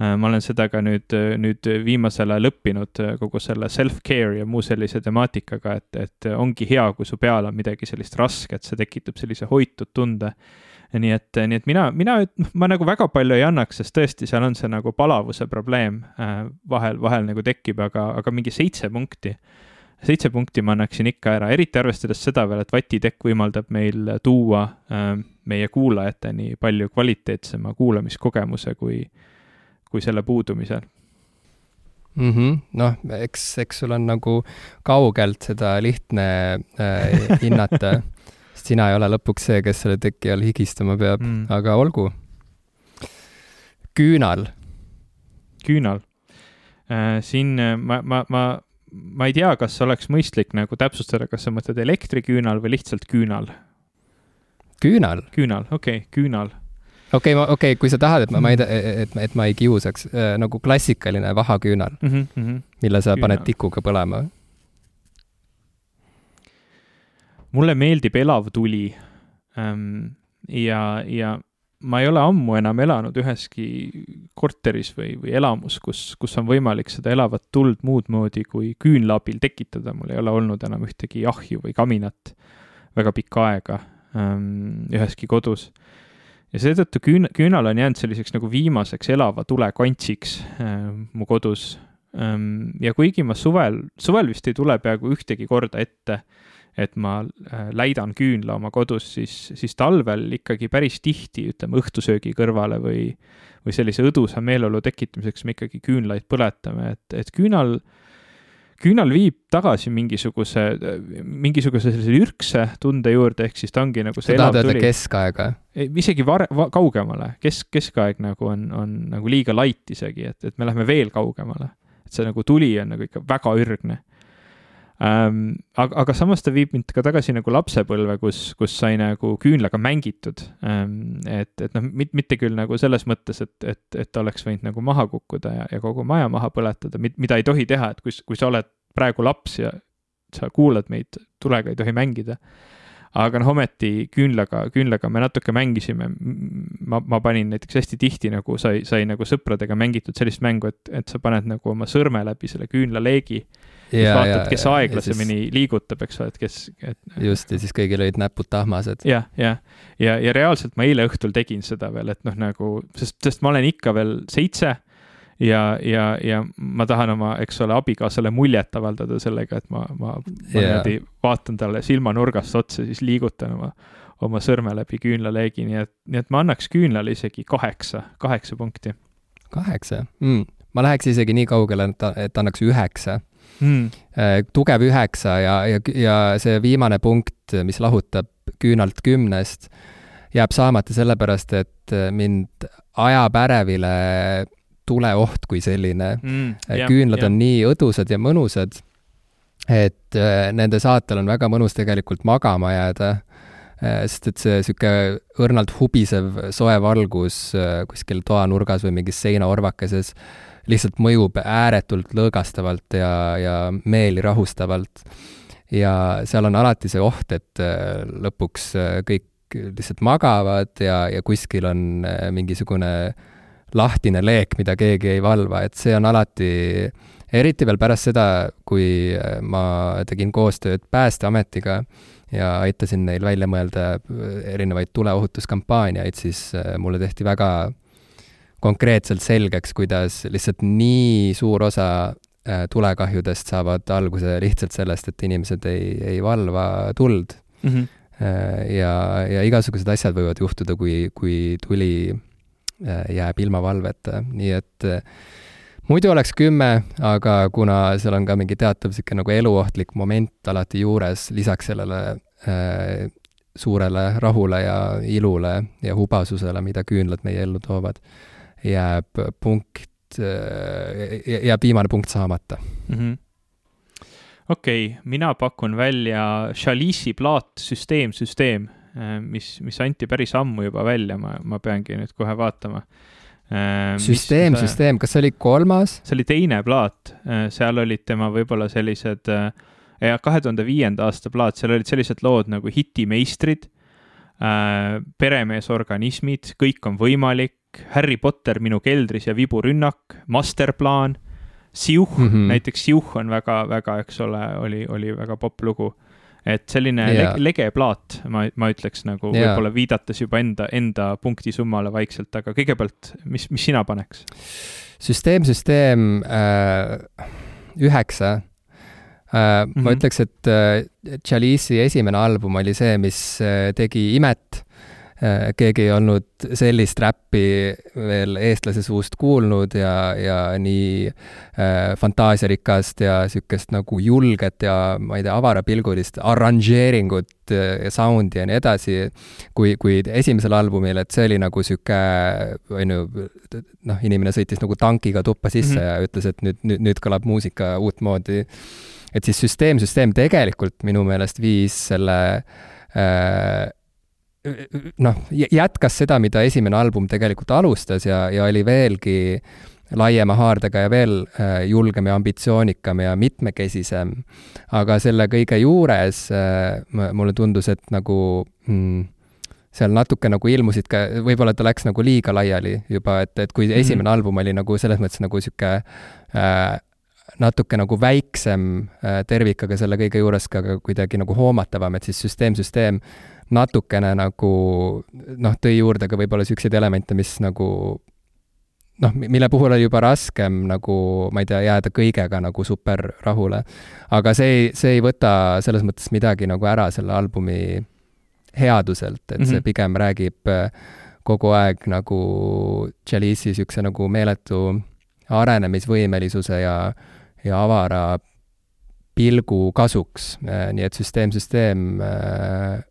ma olen seda ka nüüd, nüüd viimasel ajal õppinud äh, kogu selle self-care ja muu sellise temaatikaga, et, et ongi hea, kui su peal on midagi sellist rasket, see tekitab sellise hoitud tunde. nii et, nii et mina, mina, ma nagu väga palju ei annaks, sest tõesti, seal on see nagu palavuse probleem äh, vahel, vahel nagu tekib, aga, aga mingi seitse punkti seitse punkti ma annaksin ikka ära, eriti arvestades seda veel, et vatitekk võimaldab meil tuua äh, meie kuulajateni palju kvaliteetsema kuulamiskogemuse kui äh, kui selle puudumisel mm -hmm.. noh, eks, eks sul on nagu kaugelt seda lihtne äh, hinnata [laughs] sest sina ei ole lõpuks see, kes selle teki all higistama peab mm., aga olgu. küünal. küünal äh,. siin äh, ma, ma, ma, ma ei tea, kas oleks mõistlik nagu täpsustada, kas sa mõtled elektriküünal või lihtsalt küünal? küünal. küünal, okei okay,, küünal okei okay,, okei okay,, kui sa tahad, et ma, ma ei, et, et ma ei kiusaks äh,, nagu klassikaline vahaküünal mm, -hmm, mm -hmm. mille sa Küünal. paned tikuga põlema. mulle meeldib elav tuli ähm,. ja, ja ma ei ole ammu enam elanud üheski korteris või, või elamus, kus, kus on võimalik seda elavat tuld muud moodi kui küünla abil tekitada, mul ei ole olnud enam ühtegi ahju või kaminat väga pikka aega ähm, üheski kodus ja seetõttu küün-, küünal on jäänud selliseks nagu viimaseks elava tule kantsiks äh, mu kodus ähm,. ja kuigi ma suvel, suvel vist ei tule peaaegu ühtegi korda ette, et ma äh, läidan küünla oma kodus, siis, siis talvel ikkagi päris tihti, ütleme õhtusöögi kõrvale või, või sellise õdusa meeleolu tekitamiseks me ikkagi küünlaid põletame, et, et küünal äh, küünal viib tagasi mingisuguse, mingisuguse sellise ürkse tunde juurde, ehk siis ta ongi nagu see sa tahad öelda keskaega? isegi vare-, kaugemale, kesk, keskaeg nagu on, on nagu liiga light isegi, et, et me läheme veel kaugemale. et see nagu tuli on nagu ikka väga ürgne ähm,. aga, aga samas ta viib mind ka tagasi nagu lapsepõlve, kus, kus sai nagu küünlaga mängitud ähm,. et, et noh, mitte küll nagu selles mõttes, et, et, et oleks võinud nagu maha kukkuda ja, ja kogu maja maha põletada, mida ei tohi teha, et kui, kui sa oled praegu laps ja sa kuulad meid, tulega ei tohi mängida aga noh, ometi küünlaga, küünlaga me natuke mängisime. ma, ma panin näiteks hästi tihti nagu sai, sai nagu sõpradega mängitud sellist mängu, et, et sa paned nagu oma sõrme läbi selle küünlaleegi siis ja, vaatad, kes ja, aeglasemini siis... liigutab, eks ole, et kes et.... just, ja siis kõigil olid näpud tahmased. jah, jah, ja, ja, ja reaalselt ma eile õhtul tegin seda veel, et noh, nagu, sest, sest ma olen ikka veel seitse ja, ja, ja ma tahan oma, eks ole, abikaasale muljet avaldada sellega, et ma, ma, ma niimoodi yeah. vaatan talle silmanurgast otsa, siis liigutan oma, oma sõrme läbi küünlaleegi, nii et, nii et ma annaks küünlale isegi kaheksa, kaheksa punkti. kaheksa mm.? ma läheks isegi nii kaugele, et, et annaks üheksa mm.. tugev üheksa ja, ja, ja see viimane punkt, mis lahutab küünalt kümnest, jääb saamata sellepärast, et mind ajab ärevile tuleoht kui selline mm,. küünlad yeah. on nii õdusad ja mõnusad, et nende saatel on väga mõnus tegelikult magama jääda Äh, sest et see niisugune õrnalt hubisev soe valgus äh, kuskil toanurgas või mingis seinaorvakeses lihtsalt mõjub ääretult lõõgastavalt ja, ja meeli rahustavalt. ja seal on alati see oht, et äh, lõpuks kõik lihtsalt magavad ja, ja kuskil on mingisugune lahtine leek, mida keegi ei valva, et see on alati, eriti veel pärast seda, kui ma tegin koostööd Päästeametiga, ja aitasin neil välja mõelda äh, erinevaid tuleohutuskampaaniaid, siis äh, mulle tehti väga konkreetselt selgeks, kuidas lihtsalt nii suur osa äh, tulekahjudest saavad alguse lihtsalt sellest, et inimesed ei, ei valva tuld mm. -hmm. ja, ja igasugused asjad võivad juhtuda, kui, kui tuli jääb ilma valveta, nii et muidu oleks kümme, aga kuna seal on ka mingi teatav niisugune nagu eluohtlik moment alati juures, lisaks sellele äh, suurele rahule ja ilule ja hubasusele, mida küünlad meie ellu toovad, jääb punkt äh,, jääb viimane punkt saamata mm. -hmm okei okay,, mina pakun välja Chalice'i plaat Süsteem, süsteem, äh, mis, mis anti päris ammu juba välja, ma, ma peangi nüüd kohe vaatama Äh, süsteem, süsteem, kas see oli kolmas? see oli teine plaat, seal olid tema võib-olla sellised, kahe tuhande viienda aasta plaat, seal olid sellised lood nagu Hitimeistrid, peremeesorganismid, Kõik on võimalik, Harry Potter minu keldris ja viburünnak, Masterplaan, Siuh mm, -hmm. näiteks Siuh on väga, väga, eks ole, oli, oli väga popp lugu et selline yeah. le lege plaat, ma, ma ütleks nagu yeah. võib-olla viidates juba enda, enda punktisummale vaikselt, aga kõigepealt, mis, mis sina paneks? süsteem, süsteem äh, üheksa äh,. Mm -hmm. ma mhm. ütleks, et äh, Chalice'i esimene album oli see, mis äh, tegi imet keegi ei olnud sellist räppi veel eestlase suust kuulnud ja, ja nii äh, fantaasiarikast ja niisugust nagu julget ja ma ei tea, avarapilgulist arranžeeringut äh, ja sound'i ja nii edasi, kui, kui esimesel albumil, et see oli nagu niisugune, on ju, noh, inimene sõitis nagu tankiga tuppa sisse mm -hmm. ja ütles, et nüüd, nüüd, nüüd kõlab muusika uutmoodi. et siis Süsteem, Süsteem tegelikult minu meelest viis selle äh, noh, jätkas seda, mida esimene album tegelikult alustas ja, ja oli veelgi laiema haardega ja veel äh, julgem ja ambitsioonikam ja mitmekesisem. aga selle kõige juures äh, mulle tundus, et nagu mm, seal natuke nagu ilmusid ka, võib-olla ta läks nagu liiga laiali juba, et, et kui esimene mm -hmm. album oli nagu selles mõttes nagu niisugune äh, natuke nagu väiksem äh, tervik, aga selle kõige juures ka, kuidagi nagu hoomatavam, et siis süsteem, süsteem natukene nagu noh, tõi juurde ka võib-olla niisuguseid elemente, mis nagu noh, mille puhul oli juba raskem nagu, ma ei tea, jääda kõigega nagu super rahule. aga see ei, see ei võta selles mõttes midagi nagu ära selle albumi headuselt, et mm -hmm. see mhm. pigem räägib äh, kogu aeg nagu Chalice'i niisuguse nagu meeletu arenemisvõimelisuse ja, ja avara pilgu kasuks, äh, nii et süsteem, süsteem äh,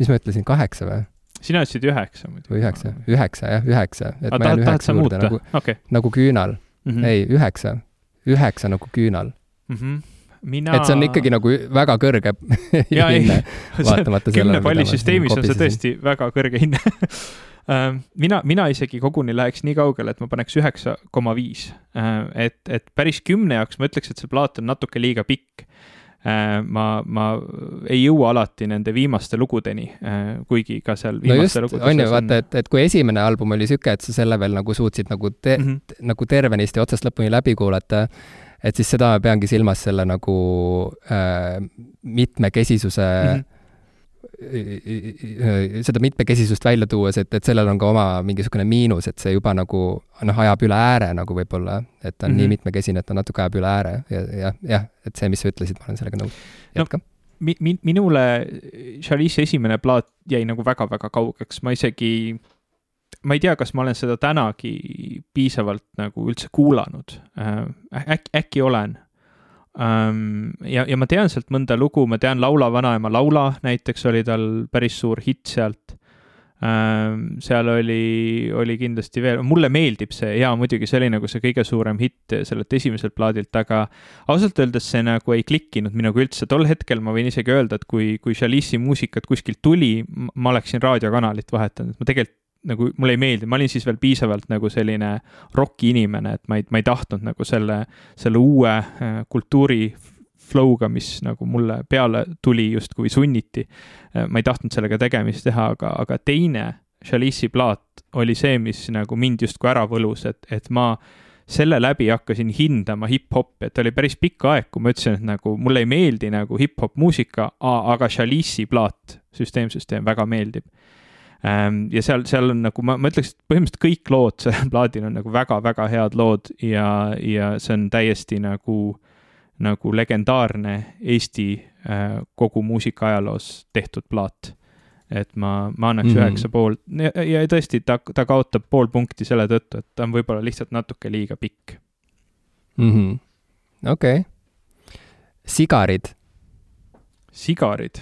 mis ma ütlesin, kaheksa või? sina ütlesid üheksa muidu. või üheksa, üheksa jah, üheksa. et ma jään üheksa juurde nagu okay., nagu küünal mm. -hmm. ei, üheksa, üheksa nagu küünal mm. -hmm. Mina... et see on ikkagi nagu väga kõrge [laughs] hinne, [laughs] vaatamata sellele. kümne palli süsteemis on see tõesti väga kõrge hinne [laughs] ähm, mina, mina isegi koguni läheks nii kaugele, et ma paneks üheksa koma viis. Äh, et, et päris kümne jaoks ma ütleks, et see plaat on natuke liiga pikk ma, ma ei jõua alati nende viimaste lugudeni, äh, kuigi ka seal no just, on ju, vaata, et, et kui esimene album oli niisugune, et sa selle veel nagu suutsid nagu te- mm, -hmm. nagu tervenisti otsast lõpuni läbi kuulata, et siis seda ma peangi silmas selle nagu äh, mitmekesisuse mm -hmm seda mitmekesisust välja tuues, et, et sellel on ka oma mingisugune miinus, et see juba nagu noh, ajab üle ääre nagu võib-olla, et ta on mm -hmm. nii mhm. mitmekesine, et ta natuke ajab üle ääre ja, ja jah, et see, mis sa ütlesid, ma olen sellega nõus. jätka no mi-, mi-, minule Chalice'i esimene plaat jäi nagu väga-väga kaugeks, ma isegi, ma ei tea, kas ma olen seda tänagi piisavalt nagu üldse kuulanud äh,. äkki, äkki olen, ja, ja ma tean sealt mõnda lugu, ma tean Laula vanaema Laula näiteks oli tal päris suur hitt sealt. Seal oli, oli kindlasti veel, mulle meeldib see ja muidugi see oli nagu see kõige suurem hitt sellelt esimeselt plaadilt, aga ausalt öeldes see nagu ei klikkinud minuga üldse, tol hetkel ma võin isegi öelda, et kui, kui Chalice'i muusikat kuskilt tuli, ma oleksin raadiokanalit vahetanud, ma tegelikult nagu mulle ei meeldi, ma olin siis veel piisavalt nagu selline roki inimene, et ma ei, ma ei tahtnud nagu selle, selle uue äh, kultuuri flow'ga, mis nagu mulle peale tuli justkui sunniti. Äh, ma ei tahtnud sellega tegemist teha, aga, aga teine Chalice'i plaat oli see, mis nagu mind justkui ära võlus, et, et ma selle läbi hakkasin hindama hip-hopi, et oli päris pikk aeg, kui ma ütlesin, et nagu mulle ei meeldi nagu hip-hop muusika, aga Chalice'i plaat, Süsteem, süsteem väga meeldib ja seal, seal on nagu ma, ma ütleks, et põhimõtteliselt kõik lood sellel [laughs] plaadil on nagu väga-väga head lood ja, ja see on täiesti nagu, nagu legendaarne Eesti äh, kogu muusika ajaloos tehtud plaat. et ma, ma annaks mhm. üheksa mm -hmm. pool ja, ja tõesti, ta, ta kaotab pool punkti selle tõttu, et ta on võib-olla lihtsalt natuke liiga pikk -hmm.. okei sigarid. sigarid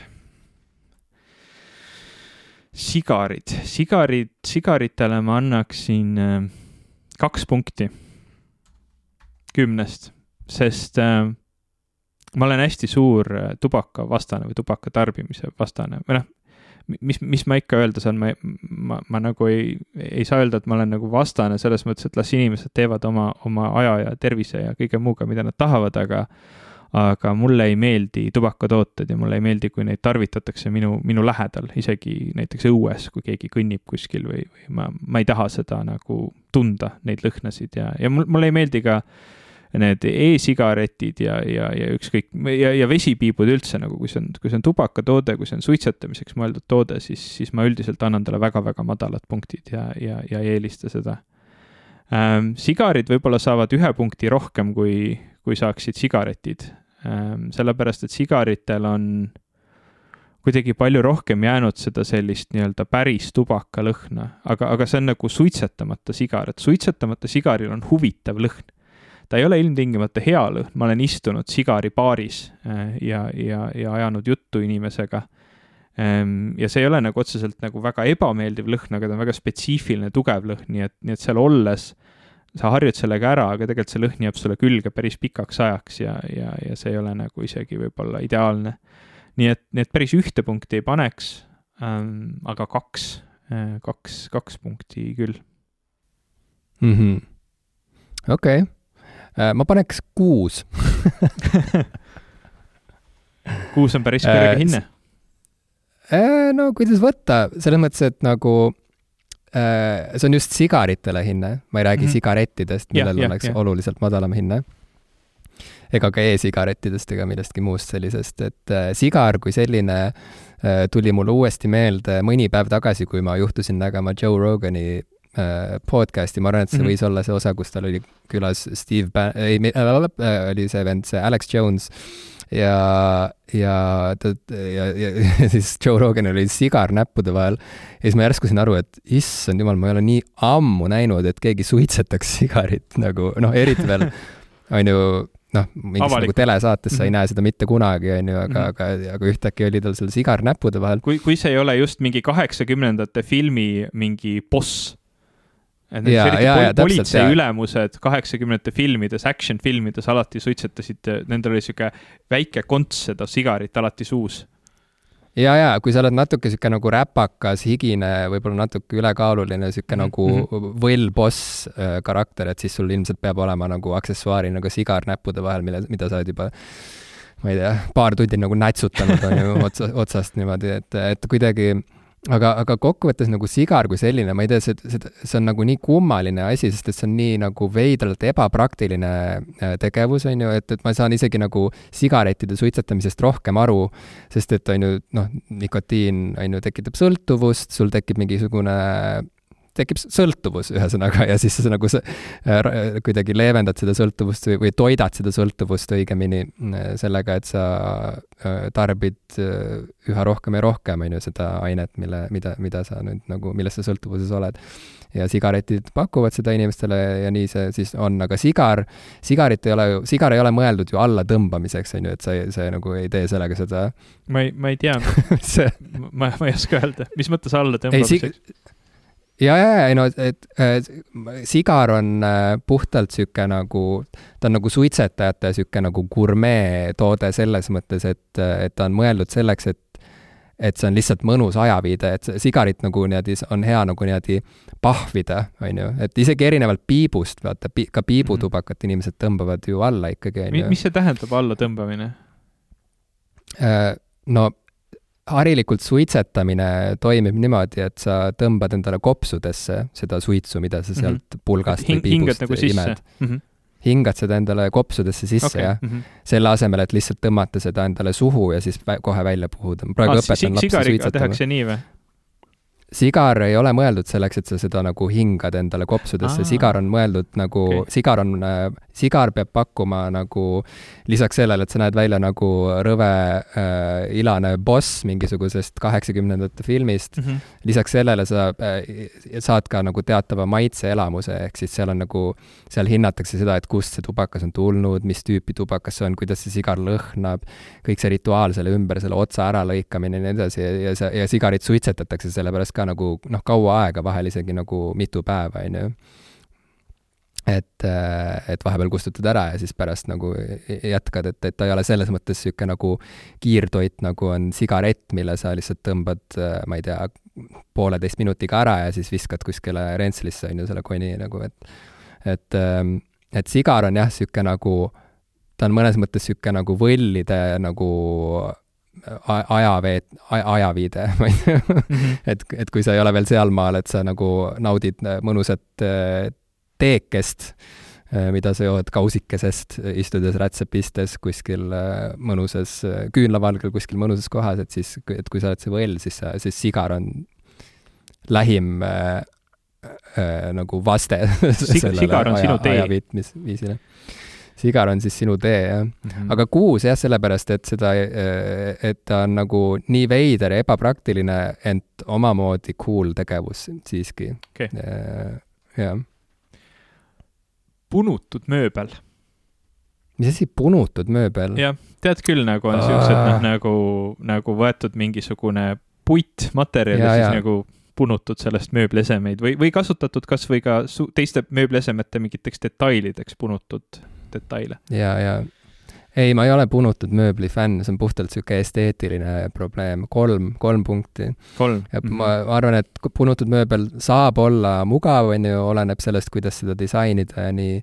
sigarid, sigarid, sigaritele ma annaksin äh, kaks punkti. Kümnest, sest äh, ma olen hästi suur äh, tubakavastane või tubaka tarbimise vastane või noh, mis, mis ma ikka öelda saan, ma, ma, ma nagu ei, ei saa öelda, et ma olen nagu vastane selles mõttes, et las inimesed teevad oma, oma aja ja tervise ja kõige muuga, mida nad tahavad, aga aga mulle ei meeldi tubakatooted ja mulle ei meeldi, kui neid tarvitatakse minu, minu lähedal, isegi näiteks õues, kui keegi kõnnib kuskil või, või ma, ma ei taha seda nagu tunda, neid lõhnasid ja, ja mul, mulle ei meeldi ka need e-sigaretid ja, ja, ja ükskõik, ja, ja vesipiibud üldse nagu, kui see on, kui see on tubakatoode, kui see on suitsetamiseks mõeldud toode, siis, siis ma üldiselt annan talle väga-väga madalad punktid ja, ja, ja ei eelista seda ähm,. sigarid võib-olla saavad ühe punkti rohkem, kui, kui saaksid sigaretid. Ehm, sellepärast, et sigaritel on kuidagi palju rohkem jäänud seda sellist nii-öelda päris tubakalõhna, aga, aga see on nagu suitsetamata sigar, et suitsetamata sigaril on huvitav lõhn. ta ei ole ilmtingimata hea lõhn, ma olen istunud sigaribaaris eh, ja, ja, ja ajanud juttu inimesega. Ehm, ja see ei ole nagu otseselt nagu väga ebameeldiv lõhn, aga ta on väga spetsiifiline, tugev lõhn, nii et, nii et seal olles sa harjud sellega ära, aga tegelikult see lõhn jääb sulle külge päris pikaks ajaks ja, ja, ja see ei ole nagu isegi võib-olla ideaalne. nii et, nii et päris ühte punkti ei paneks ähm,, aga kaks, äh, kaks, kaks punkti küll -hmm.. okei äh, ma paneks kuus [laughs] kuus on päris kõrge äh, hinne. no kuidas võtta, selles mõttes, et nagu Äh, see on just sigaritele hinne, ma ei räägi mm -hmm. sigarettidest, millel ja, oleks ja, ja. oluliselt madalam hinne. ega ka e-sigarettidest ega millestki muust sellisest, et äh, sigar kui selline äh, tuli mulle uuesti meelde mõni päev tagasi, kui ma juhtusin nägema Joe Rogani äh, podcast'i, ma arvan, et see mm -hmm. võis olla see osa, kus tal oli külas Steve Ba-, ei äh,, oli see vend, see Alex Jones ja, ja ta, ja, ja, ja [laughs] siis Joe Roganil oli sigar näppude vahel ja siis ma järsku sain aru, et issand jumal, ma ei ole nii ammu näinud, et keegi suitsetaks sigarit nagu noh, eriti veel [laughs] on ju noh, mingis nagu telesaates sa ei -hmm. näe seda mitte kunagi, on ju, aga mm, -hmm. aga, aga ühtäkki oli tal seal sigar näppude vahel. kui, kui see ei ole just mingi kaheksakümnendate filmi mingi boss et need eriti pol politsei ülemused kaheksakümnendate filmides, action filmides alati suitsetasid, nendel oli sihuke väike konts seda sigarit alati suus. ja, ja kui sa oled natuke sihuke nagu räpakas, higine, võib-olla natuke ülekaaluline, sihuke mm -hmm. nagu mhm. võll-boss äh, karakter, et siis sul ilmselt peab olema nagu aksessuaarina ka sigar näppude vahel, mille, mida sa oled juba ma ei tea, paar tundi nagu nätsutanud on ju otsa, otsast niimoodi, et, et kuidagi aga, aga kokkuvõttes nagu sigar kui selline, ma ei tea, see, see, see on nagu nii kummaline asi, sest et see on nii nagu veidralt ebapraktiline äh, tegevus, on ju, et, et ma saan isegi nagu sigarettide suitsetamisest rohkem aru, sest et on ju noh, nikotiin on ju, tekitab sõltuvust, sul tekib mingisugune tekib sõltuvus ühesõnaga ja siis sa nagu sa, äh, kuidagi leevendad seda sõltuvust või, või toidad seda sõltuvust õigemini äh, sellega, et sa äh, tarbid üha rohkem ja rohkem, on ju, seda ainet, mille, mida, mida sa nüüd nagu, millest sa sõltuvuses oled. ja sigaretid pakuvad seda inimestele ja nii see siis on, aga sigar, sigarit ei ole ju, sigar ei ole mõeldud ju allatõmbamiseks, on ju, et sa, sa nagu ei tee sellega seda. ma ei, ma ei tea [laughs] see... ma, ma ei oska öelda, mis mõttes allatõmbamiseks? Ja, ja, ja ei no, et äh, sigar on äh, puhtalt sihuke nagu, ta on nagu suitsetajate sihuke nagu gurmee toode selles mõttes, et, et ta on mõeldud selleks, et et see on lihtsalt mõnus ajaviide, et sigarit nagu niimoodi on hea nagu niimoodi pahvida, on ju, et isegi erinevalt piibust, vaata, ka piibutubakat mm -hmm. inimesed tõmbavad ju alla ikkagi, on ju. mis see tähendab, allatõmbamine? Äh, no harilikult suitsetamine toimib niimoodi, et sa tõmbad endale kopsudesse seda suitsu, mida sa sealt mm -hmm. pulgast või piibust nagu imed mm. -hmm. hingad seda endale kopsudesse sisse okay. ja mm -hmm. selle asemel, et lihtsalt tõmmata seda endale suhu ja siis vä kohe välja puhuda. praegu ah, õpetan lapsi suitsetama. tehakse nii või? sigar ei ole mõeldud selleks, et sa seda nagu hingad endale kopsudesse, sigar on mõeldud nagu okay., sigar on äh,, sigar peab pakkuma nagu lisaks sellele, et sa näed välja nagu rõve äh, ilane boss mingisugusest kaheksakümnendate filmist mm, -hmm. lisaks sellele sa äh, saad ka nagu teatava maitseelamuse, ehk siis seal on nagu, seal hinnatakse seda, et kust see tubakas on tulnud, mis tüüpi tubakas see on, kuidas see sigar lõhnab, kõik see rituaal selle ümber, selle otsa äralõikamine ja nii edasi ja, ja ja sigarit suitsetatakse sellepärast ka nagu noh, kaua aega, vahel isegi nagu mitu päeva, on ju et, et vahepeal kustutad ära ja siis pärast nagu jätkad, et, et ta ei ole selles mõttes niisugune nagu kiirtoit, nagu on sigaret, mille sa lihtsalt tõmbad, ma ei tea, pooleteist minutiga ära ja siis viskad kuskile rentslisse, on ju, selle koni nagu, et et, et sigar on jah, niisugune nagu, ta on mõnes mõttes niisugune nagu võllide nagu ajaveet-, ajaviide, [laughs] ma ei tea mhm. et, et kui sa ei ole veel sealmaal, et sa nagu naudid mõnusat äh, teekest, äh, mida sa jood kausikesest, istudes rätsepistes kuskil äh, mõnusas, küünlavalgel kuskil mõnusas kohas, et siis, et kui sa oled see võll, siis sa, siis sigar on lähim äh, äh, nagu vaste [laughs] sellele aja, ajaviitmisviisile sigar on siis sinu tee, jah mm. -hmm. aga kuus jah, sellepärast, et seda, et ta on nagu nii veider ja ebapraktiline, ent omamoodi cool tegevus siiski okay.. jah. Punutud mööbel. mis asi, punutud mööbel? jah, tead küll, nagu on siuksed, noh, nagu, nagu võetud mingisugune puittmaterjal ja, ja siis nagu punutud sellest mööbliesemeid või, või kasutatud kasvõi ka teiste mööbliesemete mingiteks detailideks punutud detaile. ja, ja ei, ma ei ole punutud mööbli fänn, see on puhtalt niisugune esteetiline probleem, kolm, kolm punkti. ja mm -hmm. ma, ma arvan, et punutud mööbel saab olla mugav, on ju, oleneb sellest, kuidas seda disainida ja nii,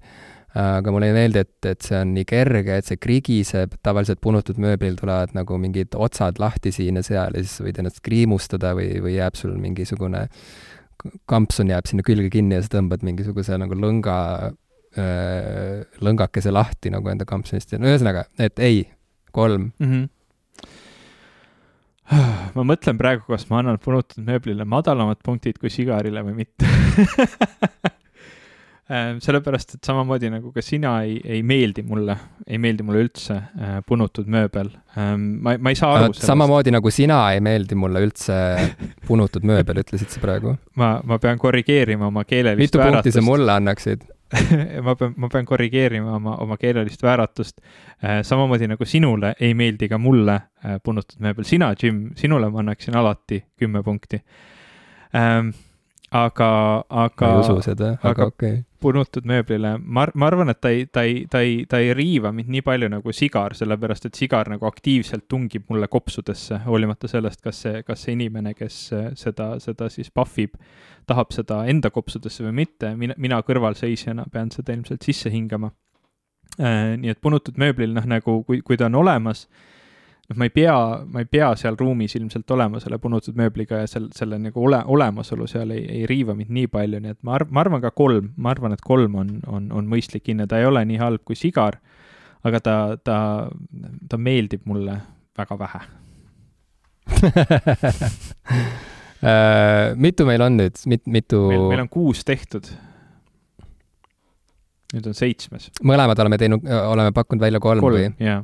aga mulle ei meeldi, et, et see on nii kerge, et see krigiseb, tavaliselt punutud mööblil tulevad nagu mingid otsad lahti siin ja seal ja siis võid ennast kriimustada või, või jääb sul mingisugune kampsun jääb sinna külge kinni ja sa tõmbad mingisuguse nagu lõnga lõngakese lahti nagu enda kampsunist ja no ühesõnaga, et ei, kolm mm. -hmm. ma mõtlen praegu, kas ma annan punutud mööblile madalamad punktid kui sigarile või mitte [laughs] äh, sellepärast, et samamoodi nagu ka sina ei, ei meeldi mulle, ei meeldi mulle üldse äh, punutud mööbel ma, ma ei saa aru sellest. samamoodi nagu sina ei meeldi mulle üldse punutud mööbel, ütlesid sa praegu? [laughs] ma, ma pean korrigeerima oma keelelist mitu vääratust. punkti sa mulle annaksid? [laughs] ma pean, ma pean korrigeerima oma, oma keelelist vääratust äh,. samamoodi nagu sinule ei meeldi ka mulle äh, punutud mööbel. sina, Jim, sinule ma annaksin alati kümme punkti ähm,. aga, aga. ma ei usu seda, aga okei okay. Punutud mööblile, ma, ma arvan, et ta ei, ta ei, ta ei, ta ei riiva mind nii palju nagu sigar, sellepärast et sigar nagu aktiivselt tungib mulle kopsudesse, hoolimata sellest, kas see, kas see inimene, kes äh, seda, seda siis pahvib tahab seda enda kopsudesse või mitte, mina, mina kõrvalseisjana pean seda ilmselt sisse hingama. Äh, nii et punutud mööblil, noh, nagu kui, kui ta on olemas, noh, ma ei pea, ma ei pea seal ruumis ilmselt olema selle punutud mööbliga ja sel-, selle nagu ole, olemasolu seal ei, ei riiva mind nii palju, nii et ma arv-, ma arvan ka kolm, ma arvan, et kolm on, on, on mõistlik hinne, ta ei ole nii halb kui sigar, aga ta, ta, ta meeldib mulle väga vähe uh,. [laughs] mitu meil on nüüd, mit-, mitu? meil on kuus tehtud. nüüd on seitsmes. mõlemad oleme teinud, oleme pakkunud välja kolm, kolm või? jaa.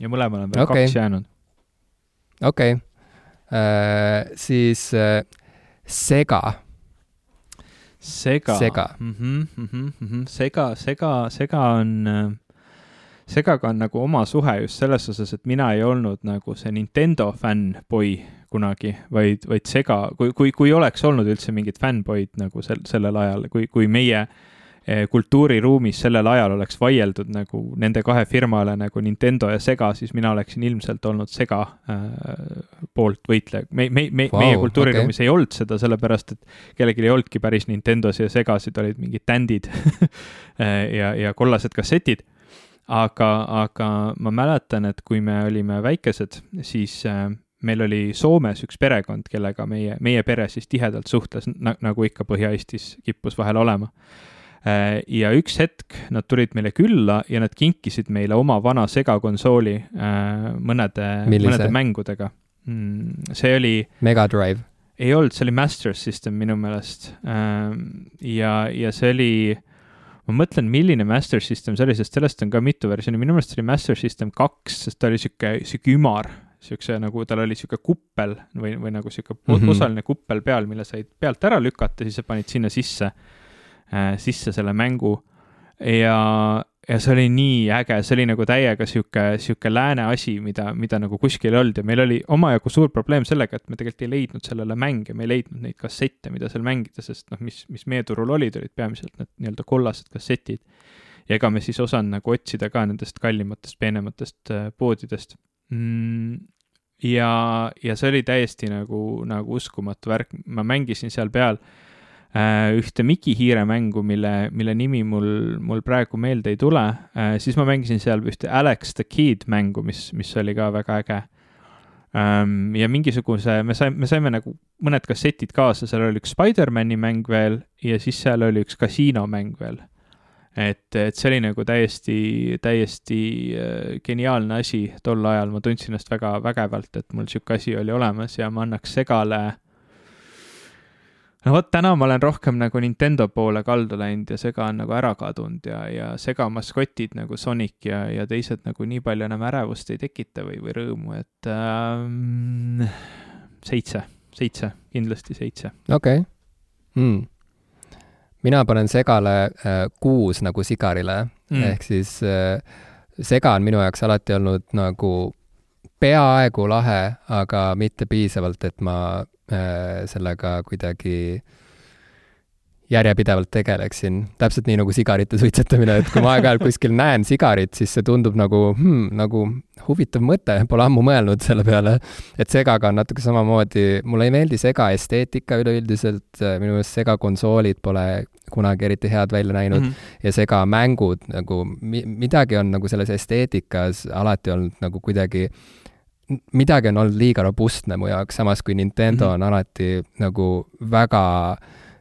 Ja mõlemal on veel okay. kaks jäänud. okei okay. uh,. siis uh, sega. sega. sega mm. -hmm, mm -hmm, mm -hmm. sega, sega, sega on uh, segaga on nagu oma suhe just selles osas, et mina ei olnud nagu see Nintendo fännboi kunagi, vaid, vaid Sega, kui, kui, kui oleks olnud üldse mingid fännboid nagu sel, sellel ajal, kui, kui meie eh, kultuuriruumis sellel ajal oleks vaieldud nagu nende kahe firmale nagu Nintendo ja Sega, siis mina oleksin ilmselt olnud Sega äh, poolt võitleja. me, me, me wow,, meie kultuuriruumis okay. ei olnud seda, sellepärast et kellelgi ei olnudki päris Nintendosid ja Segasid, olid mingid tändid [laughs] ja, ja kollased kassetid aga, aga ma mäletan, et kui me olime väikesed, siis äh, meil oli Soomes üks perekond, kellega meie, meie pere siis tihedalt suhtles, nagu ikka Põhja-Eestis kippus vahel olema. Äh, ja üks hetk nad tulid meile külla ja nad kinkisid meile oma vana segakonsooli äh, mõnede, mõnede mängudega. Mm, see oli. Mega Drive? ei olnud, see oli Master System minu meelest. ja, ja see oli ma mõtlen, milline Master System see oli, sest sellest on ka mitu versiooni, minu meelest see oli Master System kaks, sest ta oli sihuke, sihuke ümar, siukse nagu tal oli sihuke kuppel või, või nagu sihuke mm -hmm. osaline kuppel peal, mille said pealt ära lükata, siis sa panid sinna sisse sisse selle mängu. Ja, ja see oli nii äge, see oli nagu täiega sihuke, sihuke lääne asi, mida, mida nagu kuskil ei olnud. Ja meil oli omajagu suur probleem sellega, et me tegelikult ei leidnud sellele mänge, me ei leidnud neid kassette, mida seal mängida, sest noh, mis, mis meie turul olid, olid peamiselt need nii-öelda kollased kassetid. ja ega me siis osanud nagu otsida ka nendest kallimatest, peenematest äh, poodidest. Mm ja, ja see oli täiesti nagu, nagu uskumatu värk, ma mängisin seal peal äh, Äh, ühte Miki Hiire mängu, mille, mille nimi mul, mul praegu meelde ei tule, äh, siis ma mängisin seal ühte Alex the Kid mängu, mis, mis oli ka väga äge. Ähm, ja mingisuguse, me saime, me saime nagu mõned kassetid kaasa, seal oli üks Spider-man'i mäng veel ja siis seal oli üks kasiinomäng veel. Et, et see oli nagu täiesti, täiesti äh, geniaalne asi tol ajal, ma tundsin ennast väga vägevalt, et mul sihuke asi oli olemas ja ma annaks Segale no vot, täna ma olen rohkem nagu Nintendo poole kaldu läinud ja Sega on nagu ära kadunud ja, ja Sega maskotid nagu Sonic ja, ja teised nagu nii palju enam ärevust ei tekita või, või rõõmu, et ähm, seitse, seitse, kindlasti seitse. okei okay. mm.. mina panen Segale äh, kuus nagu Sigarile mm., ehk siis äh, Sega on minu jaoks alati olnud nagu peaaegu lahe, aga mitte piisavalt, et ma Äh, sellega kuidagi järjepidevalt tegeleksin. täpselt nii nagu sigarite suitsetamine, et kui ma aeg-ajalt kuskil näen sigarit, siis see tundub nagu hmm,, nagu huvitav mõte, pole ammu mõelnud selle peale. et segaga on natuke samamoodi, mulle ei meeldi sega esteetika üleüldiselt, minu meelest sega konsoolid pole kunagi eriti head välja näinud mm -hmm. ja sega mängud nagu mi-, midagi on nagu selles esteetikas alati olnud nagu kuidagi äh, midagi on olnud liiga robustne mu jaoks, samas kui Nintendo mm -hmm. on alati nagu väga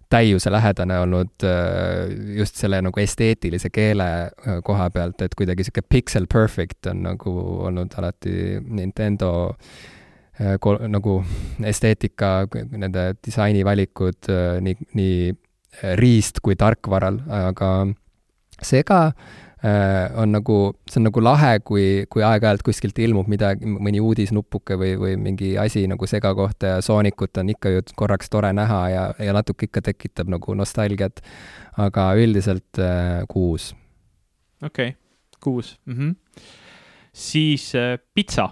täiuselähedane olnud äh, just selle nagu esteetilise keele äh, koha pealt, et kuidagi sihuke pixel perfect on nagu olnud alati Nintendo äh, nagu esteetika, nende disainivalikud nii, nii riist kui tarkvaral, aga Sega äh, Äh, on nagu, see on nagu lahe, kui, kui aeg-ajalt kuskilt ilmub midagi, mõni uudisnupuke või, või mingi asi nagu sega kohta ja Soonikut on ikka ju korraks tore näha ja, ja natuke ikka tekitab nagu nostalgiat. aga üldiselt äh, kuus. okei okay., kuus mm. -hmm. siis äh, pitsa.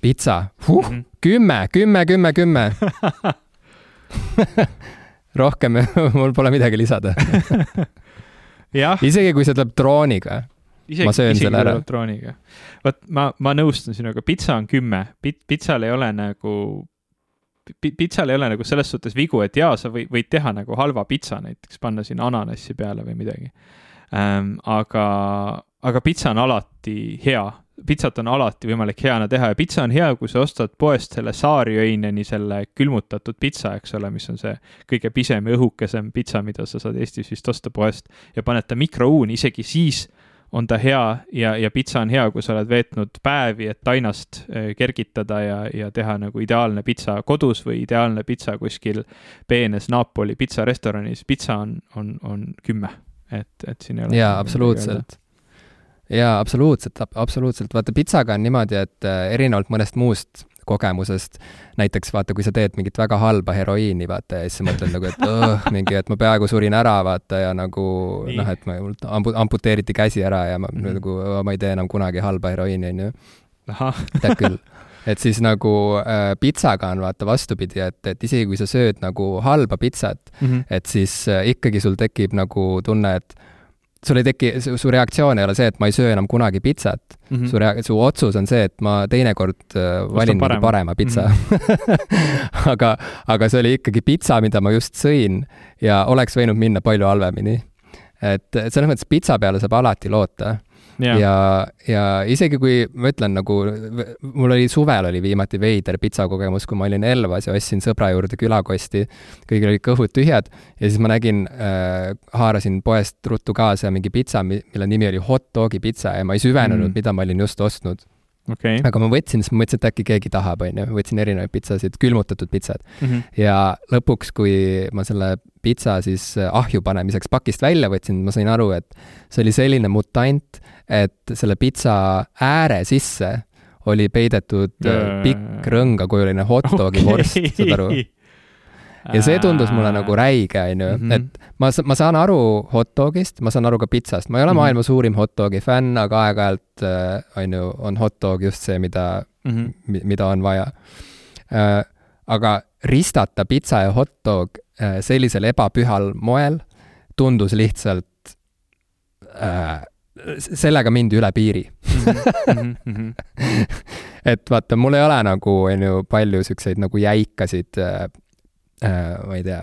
pitsa huh, mm, -hmm. kümme, kümme, kümme, kümme [laughs] [laughs] rohkem [laughs] mul pole midagi lisada isegi kui see tuleb drooniga. ma söön selle ära. drooniga. vot ma, ma nõustun sinuga, pitsa on kümme, pitsal ei ole nagu, pitsal ei ole nagu selles suhtes vigu, et jaa, sa võid, võid teha nagu halva pitsa näiteks, panna sinna ananassi peale või midagi ähm,. aga, aga pitsa on alati hea pitsat on alati võimalik heana teha ja pitsa on hea, kui sa ostad poest selle saariöineni selle külmutatud pitsa, eks ole, mis on see kõige pisem ja õhukesem pitsa, mida sa saad Eestis vist osta poest ja paned ta mikrouuni, isegi siis on ta hea ja, ja pitsa on hea, kui sa oled veetnud päevi, et tainast äh, kergitada ja, ja teha nagu ideaalne pitsa kodus või ideaalne pitsa kuskil peenes Napoli pitsarestoranis. pitsa on, on, on kümme, et, et siin ei ole. jaa, absoluutselt jaa, absoluutselt, absoluutselt, vaata pitsaga on niimoodi, et äh, erinevalt mõnest muust kogemusest. näiteks vaata, kui sa teed mingit väga halba heroiini, vaata, ja siis sa mõtled nagu, et õh, mingi, et ma peaaegu surin ära, vaata, ja nagu noh, et ma, mul ampu-, amputeeriti käsi ära ja ma mm -hmm. nagu, ma ei tee enam kunagi halba heroiini, on ju. tead küll et siis nagu äh, pitsaga on vaata vastupidi, et, et isegi kui sa sööd nagu halba pitsat mm, -hmm. et siis äh, ikkagi sul tekib nagu tunne, et sul ei teki, su reaktsioon ei ole see, et ma ei söö enam kunagi pitsat mm. -hmm. su rea-, su otsus on see, et ma teinekord äh, valin parema, parema pitsa mm. -hmm. [laughs] aga, aga see oli ikkagi pitsa, mida ma just sõin ja oleks võinud minna palju halvemini. et selles mõttes pitsa peale saab alati loota yeah. ja, ja isegi kui ma ütlen nagu, mul oli suvel oli viimati veider pitsakogemus, kui ma olin Elvas ja ostsin sõbra juurde külakosti, kõigil olid kõhud tühjad ja siis ma nägin äh,, haarasin poest ruttu kaasa mingi pitsa, mille nimi oli hot dogi pitsa ja ma ei süvenenud mm., mida ma olin just ostnud okay.. aga ma võtsin, siis ma mõtlesin, et äkki keegi tahab, on ju, võtsin erinevaid pitsasid, külmutatud pitsad mm. -hmm. ja lõpuks, kui ma selle pitsa siis äh, ahju panemiseks pakist välja võtsin, ma sain aru, et see oli selline mutant, et selle pitsa ääre sisse oli peidetud yeah. pikk rõngakujuline hot dogi vorst okay., saad aru? ja see tundus mulle nagu räige, on ju, mhm. et ma, ma saan aru hot dogist, ma saan aru ka pitsast, ma ei ole mm -hmm. maailma suurim hot dogi fänn, aga aeg-ajalt, äh, on ju, on hot dog just see, mida mm, -hmm. mida on vaja. Äh, aga ristata pitsa ja hot dog äh, sellisel ebapühal moel tundus lihtsalt äh, sellega mindi üle piiri [laughs] et vaata, mul ei ole nagu, on ju, palju siukseid nagu jäikasid äh, äh, ma ei tea,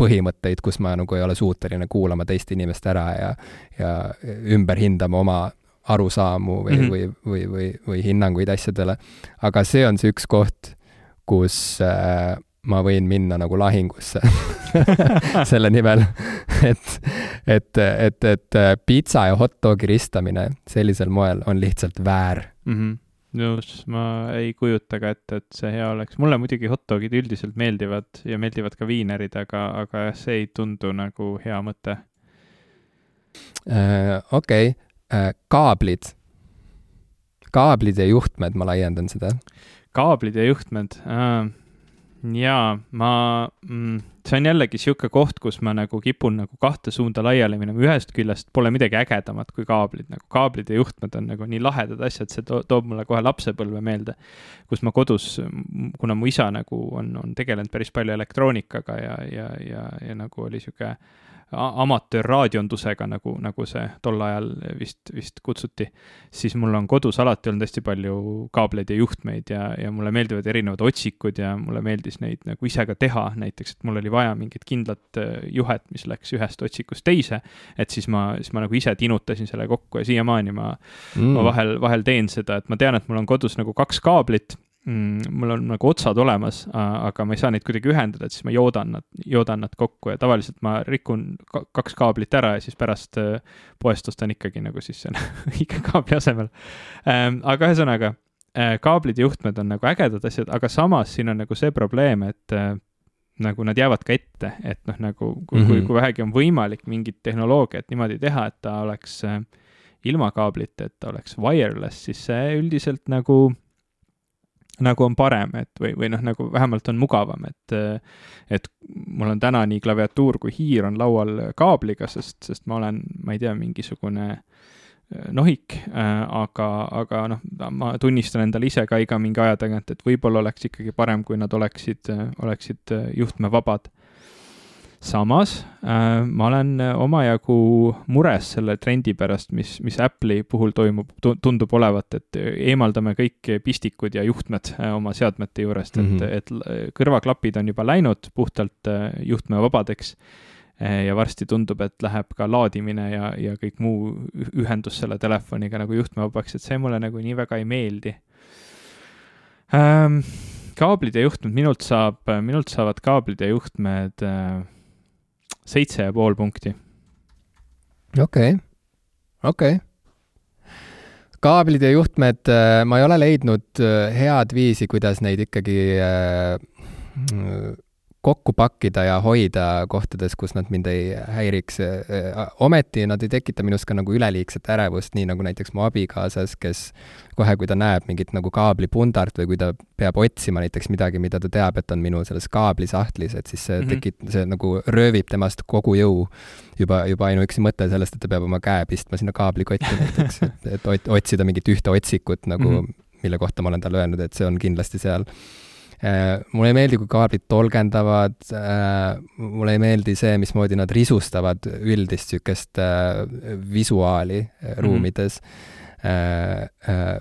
põhimõtteid, kus ma nagu ei ole suuteline kuulama teist inimest ära ja, ja ümber hindama oma arusaamu või mm, -hmm. või, või, või, või hinnanguid asjadele. aga see on see üks koht, kus äh, ma võin minna nagu lahingusse [laughs] selle nimel, et, et, et, et pitsa ja hot dogi ristamine sellisel moel on lihtsalt väär mm. -hmm nõus, ma ei kujuta ka ette, et see hea oleks. mulle muidugi hot dogid üldiselt meeldivad ja meeldivad ka viinerid, aga, aga jah, see ei tundu nagu hea mõte uh,. okei uh,, kaablid. kaablid ja juhtmed, ma laiendan seda. kaablid ja juhtmed uh,? Jaa, ma mm,, see on jällegi sihuke koht, kus ma nagu kipun nagu kahte suunda laiali minema, ühest küljest pole midagi ägedamat kui kaablid, nagu kaablid ja juhtmed on nagu nii lahedad asjad, see to toob mulle kohe lapsepõlve meelde. kus ma kodus, kuna mu isa nagu on, on tegelenud päris palju elektroonikaga ja, ja, ja, ja nagu oli sihuke amatöörraadiondusega, nagu, nagu see tol ajal vist, vist kutsuti, siis mul on kodus alati olnud hästi palju kaableid ja juhtmeid ja, ja mulle meeldivad erinevad otsikud ja mulle meeldis neid nagu ise ka teha, näiteks et mul oli vaja mingit kindlat äh, juhet, mis läks ühest otsikust teise, et siis ma, siis ma nagu ise tinutasin selle kokku ja siiamaani ma mm., ma vahel, vahel teen seda, et ma tean, et mul on kodus nagu kaks kaablit mm, mul on nagu otsad olemas, aga ma ei saa neid kuidagi ühendada, et siis ma joodan nad, joodan nad kokku ja tavaliselt ma rikun kaks kaablit ära ja siis pärast äh, poest ostan ikkagi nagu siis [laughs] õige kaabli asemel. Ähm, aga ühesõnaga, äh, kaablid ja juhtmed on nagu ägedad asjad, aga samas siin on nagu see probleem, et äh, nagu nad jäävad ka ette, et noh, nagu kui mm, -hmm. kui, kui vähegi on võimalik mingit tehnoloogiat niimoodi teha, et ta oleks ilma kaabliteta, oleks wireless, siis see üldiselt nagu nagu on parem, et või, või noh, nagu vähemalt on mugavam, et et mul on täna nii klaviatuur kui hiir on laual kaabliga, sest, sest ma olen, ma ei tea, mingisugune äh, nohik, äh, aga, aga noh, ma tunnistan endale ise ka iga mingi aja tagant, et võib-olla oleks ikkagi parem, kui nad oleksid, oleksid juhtmevabad samas äh, ma olen äh, omajagu mures selle trendi pärast, mis, mis Apple'i puhul toimub, tundub olevat, et eemaldame kõik pistikud ja juhtmed äh, oma seadmete juurest mm, -hmm. et, mhm. et kõrvaklapid on juba läinud puhtalt äh, juhtmevabadeks äh, ja varsti tundub, et läheb ka laadimine ja, ja kõik muu ühendus selle telefoniga nagu juhtmevabaks, et see mulle nagu nii väga ei meeldi ähm,. kaablid ja juhtmed, minult saab, minult saavad kaablid ja juhtmed äh, seitse ja pool punkti. okei okay., okei okay., kaablid ja juhtmed, äh, ma ei ole leidnud äh, head viisi, kuidas neid ikkagi kokku pakkida ja hoida kohtades, kus nad mind ei häiriks. ometi nad ei tekita minus ka nagu üleliigset ärevust, nii nagu näiteks mu abikaasas, kes kohe, kui ta näeb mingit nagu kaablipundart või kui ta peab otsima näiteks midagi, mida ta teab, et on minu selles kaablisahtlis, et siis see mm -hmm. tekit-, see nagu röövib temast kogu jõu. juba, juba ainuüksi mõte sellest, et ta peab oma käe pistma sinna kaablikotti näiteks, et, et otsida mingit ühte otsikut nagu mm, -hmm. mille kohta ma olen talle öelnud, et see on kindlasti seal mulle ei meeldi, kui kaablid tolgendavad, äh, mulle ei meeldi see, mismoodi nad risustavad üldist niisugust äh, visuaali ruumides mm. -hmm.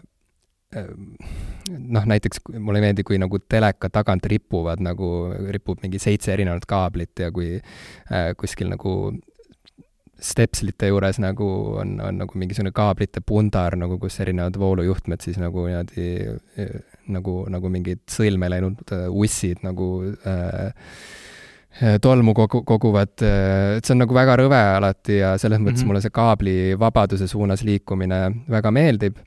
noh, näiteks mulle ei meeldi, kui nagu teleka tagant ripuvad nagu, ripub mingi seitse erinevat kaablit ja kui kuskil nagu stepslite juures nagu on, on nagu mingisugune kaablite pundar nagu, kus erinevad voolujuhtmed siis nagu niimoodi nagu, nagu mingid sõlme läinud äh, ussid nagu äh, äh, tolmu kogu, koguvad, et see on nagu väga rõve alati ja selles mõttes mm -hmm. mulle see kaablivabaduse suunas liikumine väga meeldib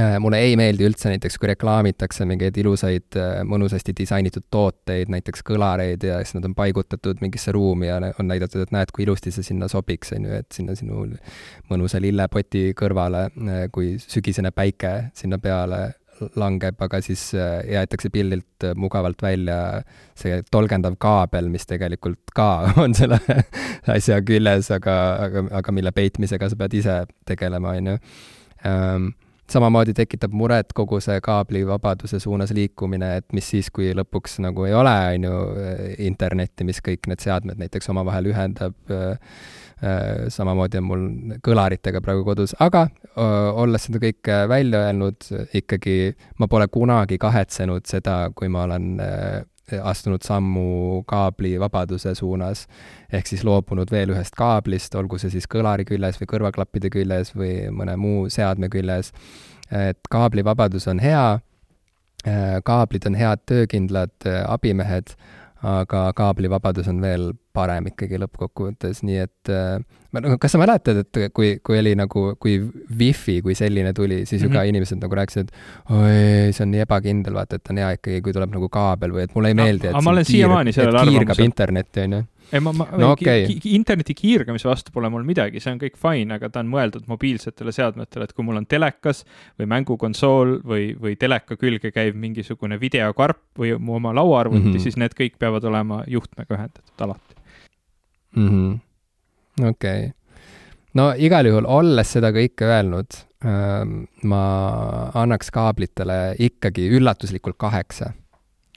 Äh, mulle ei meeldi üldse näiteks, kui reklaamitakse mingeid ilusaid, äh, mõnusasti disainitud tooteid, näiteks kõlareid ja siis nad on paigutatud mingisse ruumi ja on näidatud, et näed, kui ilusti see sinna sobiks, on ju, et sinna sinu mõnusa lillepoti kõrvale, äh, kui sügisene päike sinna peale langeb, aga siis jäetakse pildilt mugavalt välja see tolgendav kaabel, mis tegelikult ka [laughs] on selle asja küljes, aga, aga, aga mille peitmisega sa pead ise tegelema, on ju ähm, samamoodi tekitab muret kogu see kaablivabaduse suunas liikumine, et mis siis, kui lõpuks nagu ei ole, on ju, internetti, mis kõik need seadmed näiteks omavahel ühendab, samamoodi on mul kõlaritega praegu kodus, aga olles seda kõike välja öelnud, ikkagi ma pole kunagi kahetsenud seda, kui ma olen astunud sammu kaablivabaduse suunas, ehk siis loobunud veel ühest kaablist, olgu see siis kõlari küljes või kõrvaklappide küljes või mõne muu seadme küljes, et kaablivabadus on hea, kaablid on head töökindlad abimehed, aga kaablivabadus on veel parem ikkagi lõppkokkuvõttes, nii et ma, no kas sa mäletad, et kui, kui oli nagu, kui wifi kui selline tuli, siis ju mm -hmm. ka mhm. inimesed nagu rääkisid, et oi, see on nii ebakindel, vaata, et on hea ikkagi, kui tuleb nagu kaabel või et mulle ei no, meeldi, et ma olen siiamaani sellel arvamusel. internetti, on ju ei, ma, ma no, okay. ki, ki, interneti kiirgamise vastu pole mul midagi, see on kõik fine, aga ta on mõeldud mobiilsetele seadmetele, et kui mul on telekas või mängukonsool või, või teleka külge käib mingisugune videokarp või mu oma lauaarvuti mm, -hmm. siis need kõik peavad olema juhtmega ühendatud alati mm. -hmm. okei okay. no igal juhul, olles seda kõike öelnud äh,, ma annaks kaablitele ikkagi üllatuslikult kaheksa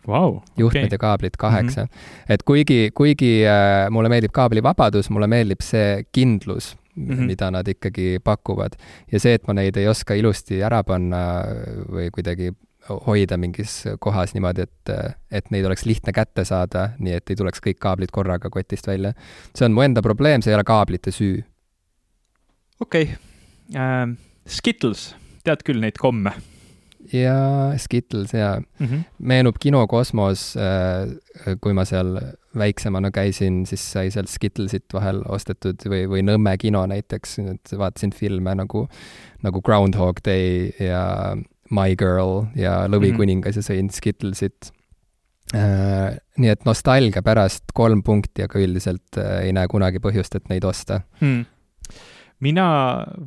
wow,. juhtmed okay. ja kaablid kaheksa mm. -hmm. et kuigi, kuigi äh, mulle meeldib kaablivabadus, mulle meeldib see kindlus mm, -hmm. mida nad ikkagi pakuvad. ja see, et ma neid ei oska ilusti ära panna või kuidagi hoida mingis kohas niimoodi, et, et neid oleks lihtne kätte saada, nii et ei tuleks kõik kaablid korraga kotist välja. see on mu enda probleem, see ei ole kaablite süü. okei okay. uh,, Skittles, tead küll neid komme ja Skittles ja mm -hmm. meenub kino Kosmos, äh, kui ma seal väiksemana käisin, siis sai sealt Skittlesit vahel ostetud või, või Nõmme kino näiteks, et vaatasin filme nagu, nagu Groundhog Day ja My Girl ja Lõvikuningas mm -hmm. ja sõin Skittlesit äh,. nii et nostalgia pärast kolm punkti, aga üldiselt äh, ei näe kunagi põhjust, et neid osta mm mina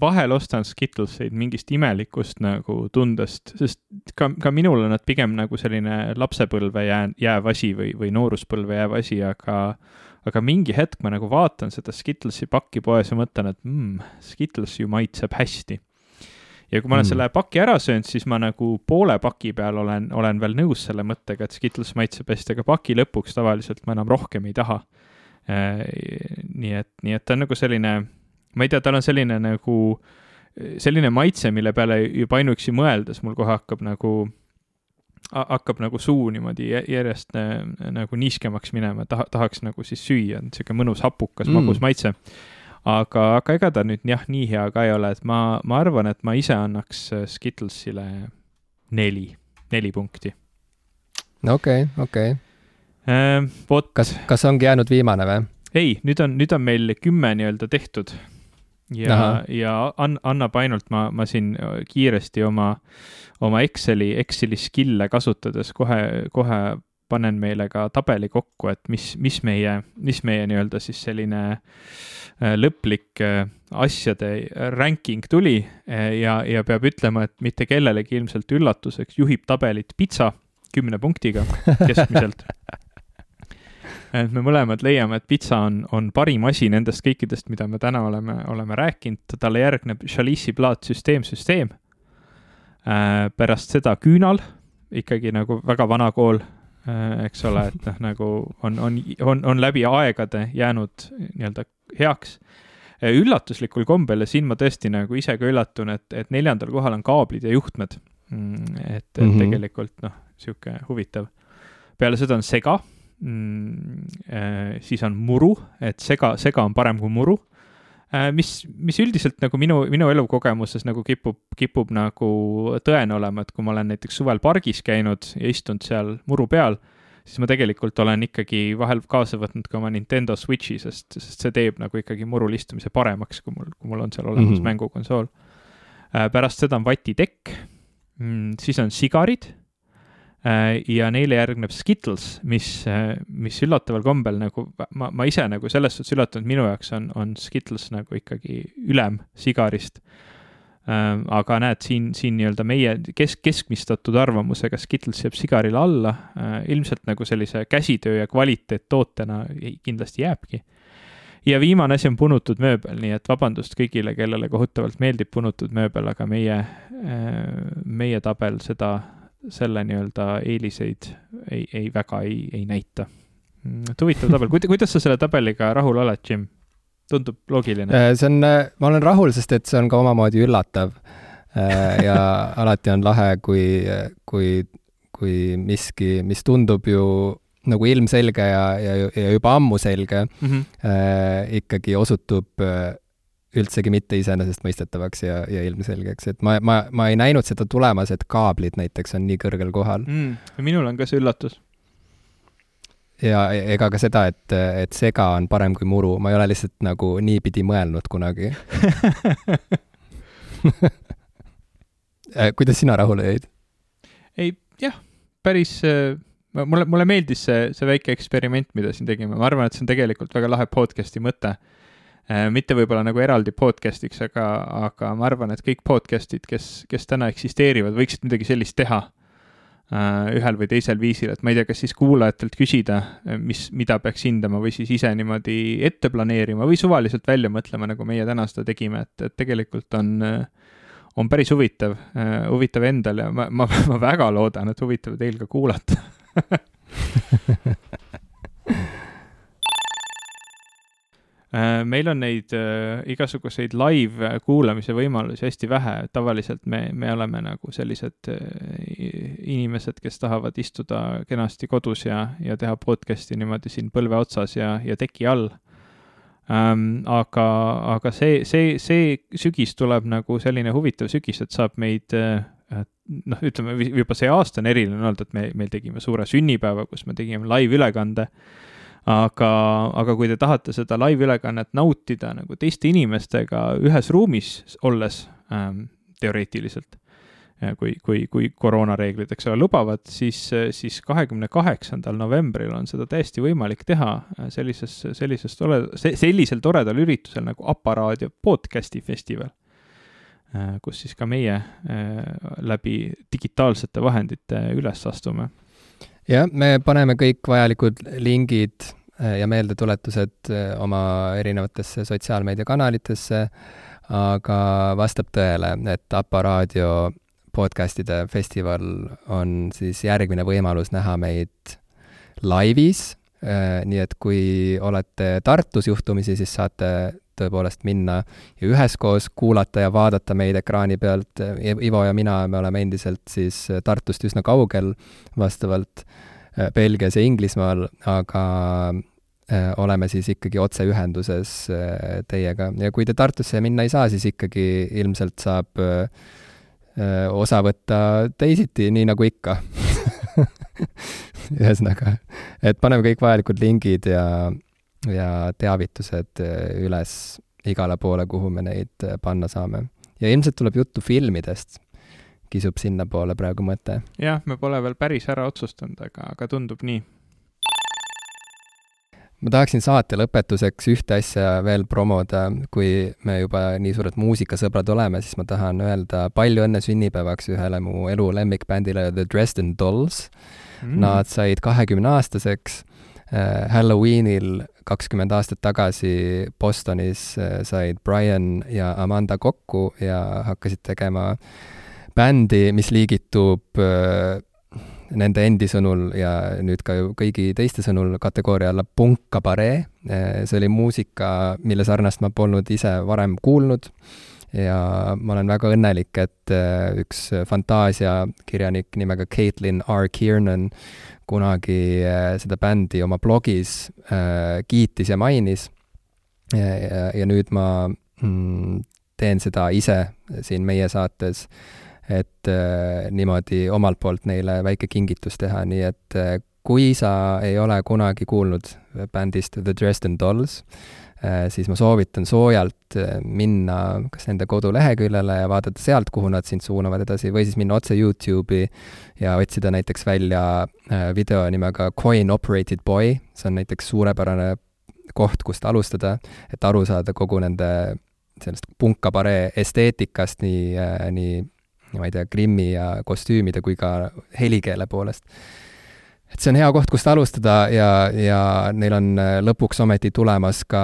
vahel ostan Skittleseid mingist imelikust nagu tundest, sest ka, ka minul on nad pigem nagu selline lapsepõlve jää, jääv asi või, või nooruspõlve jääv asi, aga aga mingi hetk ma nagu vaatan seda Skittlesi pakki poes ja mõtlen, et mm, Skittles ju maitseb hästi. ja kui ma olen mm. selle paki ära söönud, siis ma nagu poole paki peal olen, olen veel nõus selle mõttega, et Skittles maitseb hästi, aga paki lõpuks tavaliselt ma enam rohkem ei taha. Äh, nii et, nii et ta on nagu selline ma ei tea, tal on selline nagu, selline maitse, mille peale juba ainuüksi mõeldes mul kohe hakkab nagu, hakkab nagu suu niimoodi järjest nagu niiskemaks minema, taha, tahaks nagu siis süüa, niisugune mõnus hapukas mm. magus maitse. aga, aga ega ta nüüd jah, nii hea ka ei ole, et ma, ma arvan, et ma ise annaks Skittlesile neli, neli punkti. okei okay,, okei okay. Äh, vot. kas, kas ongi jäänud viimane või? ei, nüüd on, nüüd on meil kümme nii-öelda tehtud ja, ja an-, annab ainult, ma, ma siin kiiresti oma, oma Exceli, Exceli skill'e kasutades kohe, kohe panen meile ka tabeli kokku, et mis, mis meie, mis meie nii-öelda siis selline äh, lõplik äh, asjade ranking tuli. Äh, ja, ja peab ütlema, et mitte kellelegi ilmselt üllatuseks juhib tabelit pitsa kümne punktiga [laughs] keskmiselt et me mõlemad leiame, et pitsa on, on parim asi nendest kõikidest, mida me täna oleme, oleme rääkinud, talle järgneb Chalice'i plaat Süsteem, süsteem. pärast seda Küünal, ikkagi nagu väga vana kool Äh, eks ole, et noh, nagu on, on, on, on läbi aegade jäänud nii-öelda heaks. Äh, üllatuslikul kombel ja siin ma tõesti nagu ise ka üllatun, et, et neljandal kohal on kaablid ja juhtmed. Mm, et, et mm -hmm. tegelikult noh, sihuke huvitav. peale seda on sega mm,, äh, siis on muru, et sega, sega on parem kui muru Äh, mis, mis üldiselt nagu minu, minu elukogemuses nagu kipub, kipub nagu tõene olema, et kui ma olen näiteks suvel pargis käinud ja istunud seal muru peal, siis ma tegelikult olen ikkagi vahel kaasa võtnud ka oma Nintendo Switch'i, sest, sest see teeb nagu ikkagi murul istumise paremaks, kui mul, kui mul on seal olemas mm -hmm. mängukonsool. Äh, pärast seda on vatitekk, mm, siis on sigarid ja neile järgneb Skittles, mis, äh, mis üllataval kombel nagu ma, ma ise nagu selles suhtes üllatunud, minu jaoks on, on Skittles nagu ikkagi ülem sigarist. Ähm, aga näed, siin, siin nii-öelda meie kesk, keskmistatud arvamusega Skittles jääb sigarile alla, äh, ilmselt nagu sellise käsitöö ja kvaliteettootena kindlasti jääbki ja viimane asi on punutud mööbel, nii et vabandust kõigile, kellele kohutavalt meeldib punutud mööbel, aga meie, meie tabel seda selle nii-öelda eeliseid ei, ei väga ei, ei näita. Et huvitav tabel, kuidas sa selle tabeliga rahul oled, Jim? tundub loogiline? Äh, see on, äh, ma olen rahul, sest et see on ka omamoodi üllatav. Äh, ja [laughs] alati on lahe, kui, kui, kui miski, mis tundub ju nagu ilmselge ja, ja, ja juba ammu selge mm, -hmm. ikkagi osutub üldsegi mitte iseenesestmõistetavaks ja, ja ilmselgeks, et ma, ma, ma ei näinud seda tulemas, et kaablid näiteks on nii kõrgel kohal mm,. minul on ka see üllatus. ja ega ka seda, et, et sega on parem kui muru, ma ei ole lihtsalt nagu niipidi mõelnud kunagi [laughs] kuidas sina rahule jäid? ei, jah, päris äh, mulle, mulle meeldis see, see väike eksperiment, mida siin tegime, ma arvan, et see on tegelikult väga lahe podcast'i mõte mitte võib-olla nagu eraldi podcast'iks, aga, aga ma arvan, et kõik podcast'id, kes, kes täna eksisteerivad, võiksid midagi sellist teha äh, ühel või teisel viisil, et ma ei tea, kas siis kuulajatelt küsida, mis, mida peaks hindama või siis ise niimoodi ette planeerima või suvaliselt välja mõtlema, nagu meie täna seda tegime, et, et tegelikult on, on päris huvitav, huvitav endal ja ma, ma, ma väga loodan, et huvitav teil ka kuulata. Äh, [laughs] meil on neid äh, igasuguseid live kuulamise võimalusi hästi vähe, tavaliselt me, me oleme nagu sellised äh, inimesed, kes tahavad istuda kenasti kodus ja, ja teha podcast'i niimoodi siin põlve otsas ja, ja teki all ähm,. aga, aga see, see, see sügis tuleb nagu selline huvitav sügis, et saab meid äh, noh, ütleme juba see aasta on eriline olnud, et me, me tegime suure sünnipäeva, kus me tegime live-ülekande äh, aga, aga kui te tahate seda live-ülekannet nautida nagu teiste inimestega ühes ruumis olles ähm, teoreetiliselt, kui, kui, kui koroonareeglid, eks ole, lubavad, siis, siis kahekümne kaheksandal novembril on seda täiesti võimalik teha sellises, sellises tore, sellisel toredal üritusel nagu Aparaadio podcast'i festival äh, kus siis ka meie äh, läbi digitaalsete vahendite üles astume jah, me paneme kõik vajalikud lingid Äh, ja meeldetuletused äh, oma erinevatesse sotsiaalmeediakanalitesse, aga vastab tõele, et Aparaadio podcastide festival on siis järgmine võimalus näha meid laivis, äh, nii et kui olete Tartus juhtumisi, siis saate tõepoolest minna ja üheskoos kuulata ja vaadata meid ekraani pealt. Ivo ja mina, me oleme endiselt siis Tartust üsna kaugel vastavalt Belgias ja Inglismaal, aga äh, oleme siis ikkagi otseühenduses teiega ja kui te Tartusse minna ei saa, siis ikkagi ilmselt saab osa võtta teisiti, nii nagu ikka [laughs] ühesõnaga, et paneme kõik vajalikud lingid ja, ja teavitused üles igale poole, kuhu me neid panna saame. ja ilmselt tuleb juttu filmidest, kisub sinnapoole praegu mõte. jah, me pole veel päris ära otsustanud, aga, aga tundub nii. Ma tahaksin saate lõpetuseks ühte asja veel promoda, kui me juba nii suured muusikasõbrad oleme, siis ma tahan öelda palju õnne sünnipäevaks ühele mu elu lemmikbändile The Dresden Dolls. Mm.. Nad said kahekümneaastaseks Halloweenil kakskümmend aastat tagasi Bostonis äh, said Brian ja Amanda kokku ja hakkasid tegema bändi, mis liigitub äh, nende endi sõnul ja nüüd ka kõigi teiste sõnul kategooria alla punkkabaree. see oli muusika, mille sarnast ma polnud ise varem kuulnud ja ma olen väga õnnelik, et äh, üks fantaasiakirjanik nimega Caitlin R. Kiernan kunagi äh, seda bändi oma blogis äh, kiitis ja mainis. ja, ja nüüd ma mm, teen seda ise siin meie saates et äh, niimoodi omalt poolt neile väike kingitus teha, nii et äh, kui sa ei ole kunagi kuulnud bändist The Dresden Dolls äh,, siis ma soovitan soojalt äh, minna kas nende koduleheküljele ja vaadata sealt, kuhu nad sind suunavad edasi, või siis minna otse Youtube'i ja otsida näiteks välja äh, video nimega Coin Operated Boy, see on näiteks suurepärane koht, kust alustada, et aru saada kogu nende sellest punkabaree esteetikast nii äh,, nii ma ei tea, grimmi ja kostüümide kui ka helikeele poolest. Et see on hea koht, kust alustada ja, ja neil on äh, lõpuks ometi tulemas ka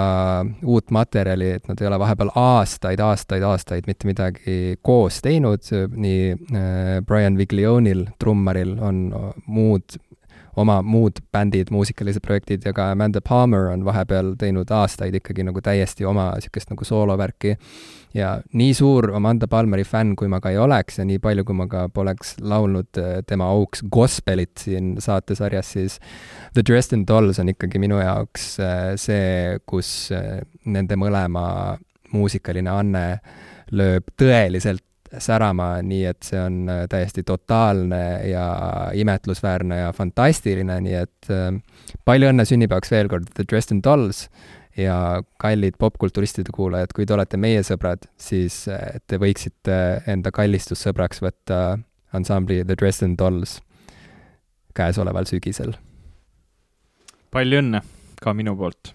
uut materjali, et nad ei ole vahepeal aastaid, aastaid, aastaid mitte midagi koos teinud, nii äh, Brian Viglionil, trummaril, on muud oma muud bändid, muusikalised projektid ja ka Amanda Palmer on vahepeal teinud aastaid ikkagi nagu täiesti oma niisugust nagu soolovärki. Ja nii suur Amanda Palmeri fänn, kui ma ka ei oleks ja nii palju, kui ma ka poleks laulnud äh, tema auks gospelit siin saatesarjas, siis The Dresden Dolls on ikkagi minu jaoks äh, see, kus äh, nende mõlema muusikaline anne lööb tõeliselt särama, nii et see on täiesti totaalne ja imetlusväärne ja fantastiline, nii et palju õnne sünnipäevaks veel kord, The Dresden Dolls ja kallid popkulturistide kuulajad, kui te olete meie sõbrad, siis äh, te võiksite enda kallistussõbraks võtta ansambli The Dresden Dolls käesoleval sügisel. palju õnne ka minu poolt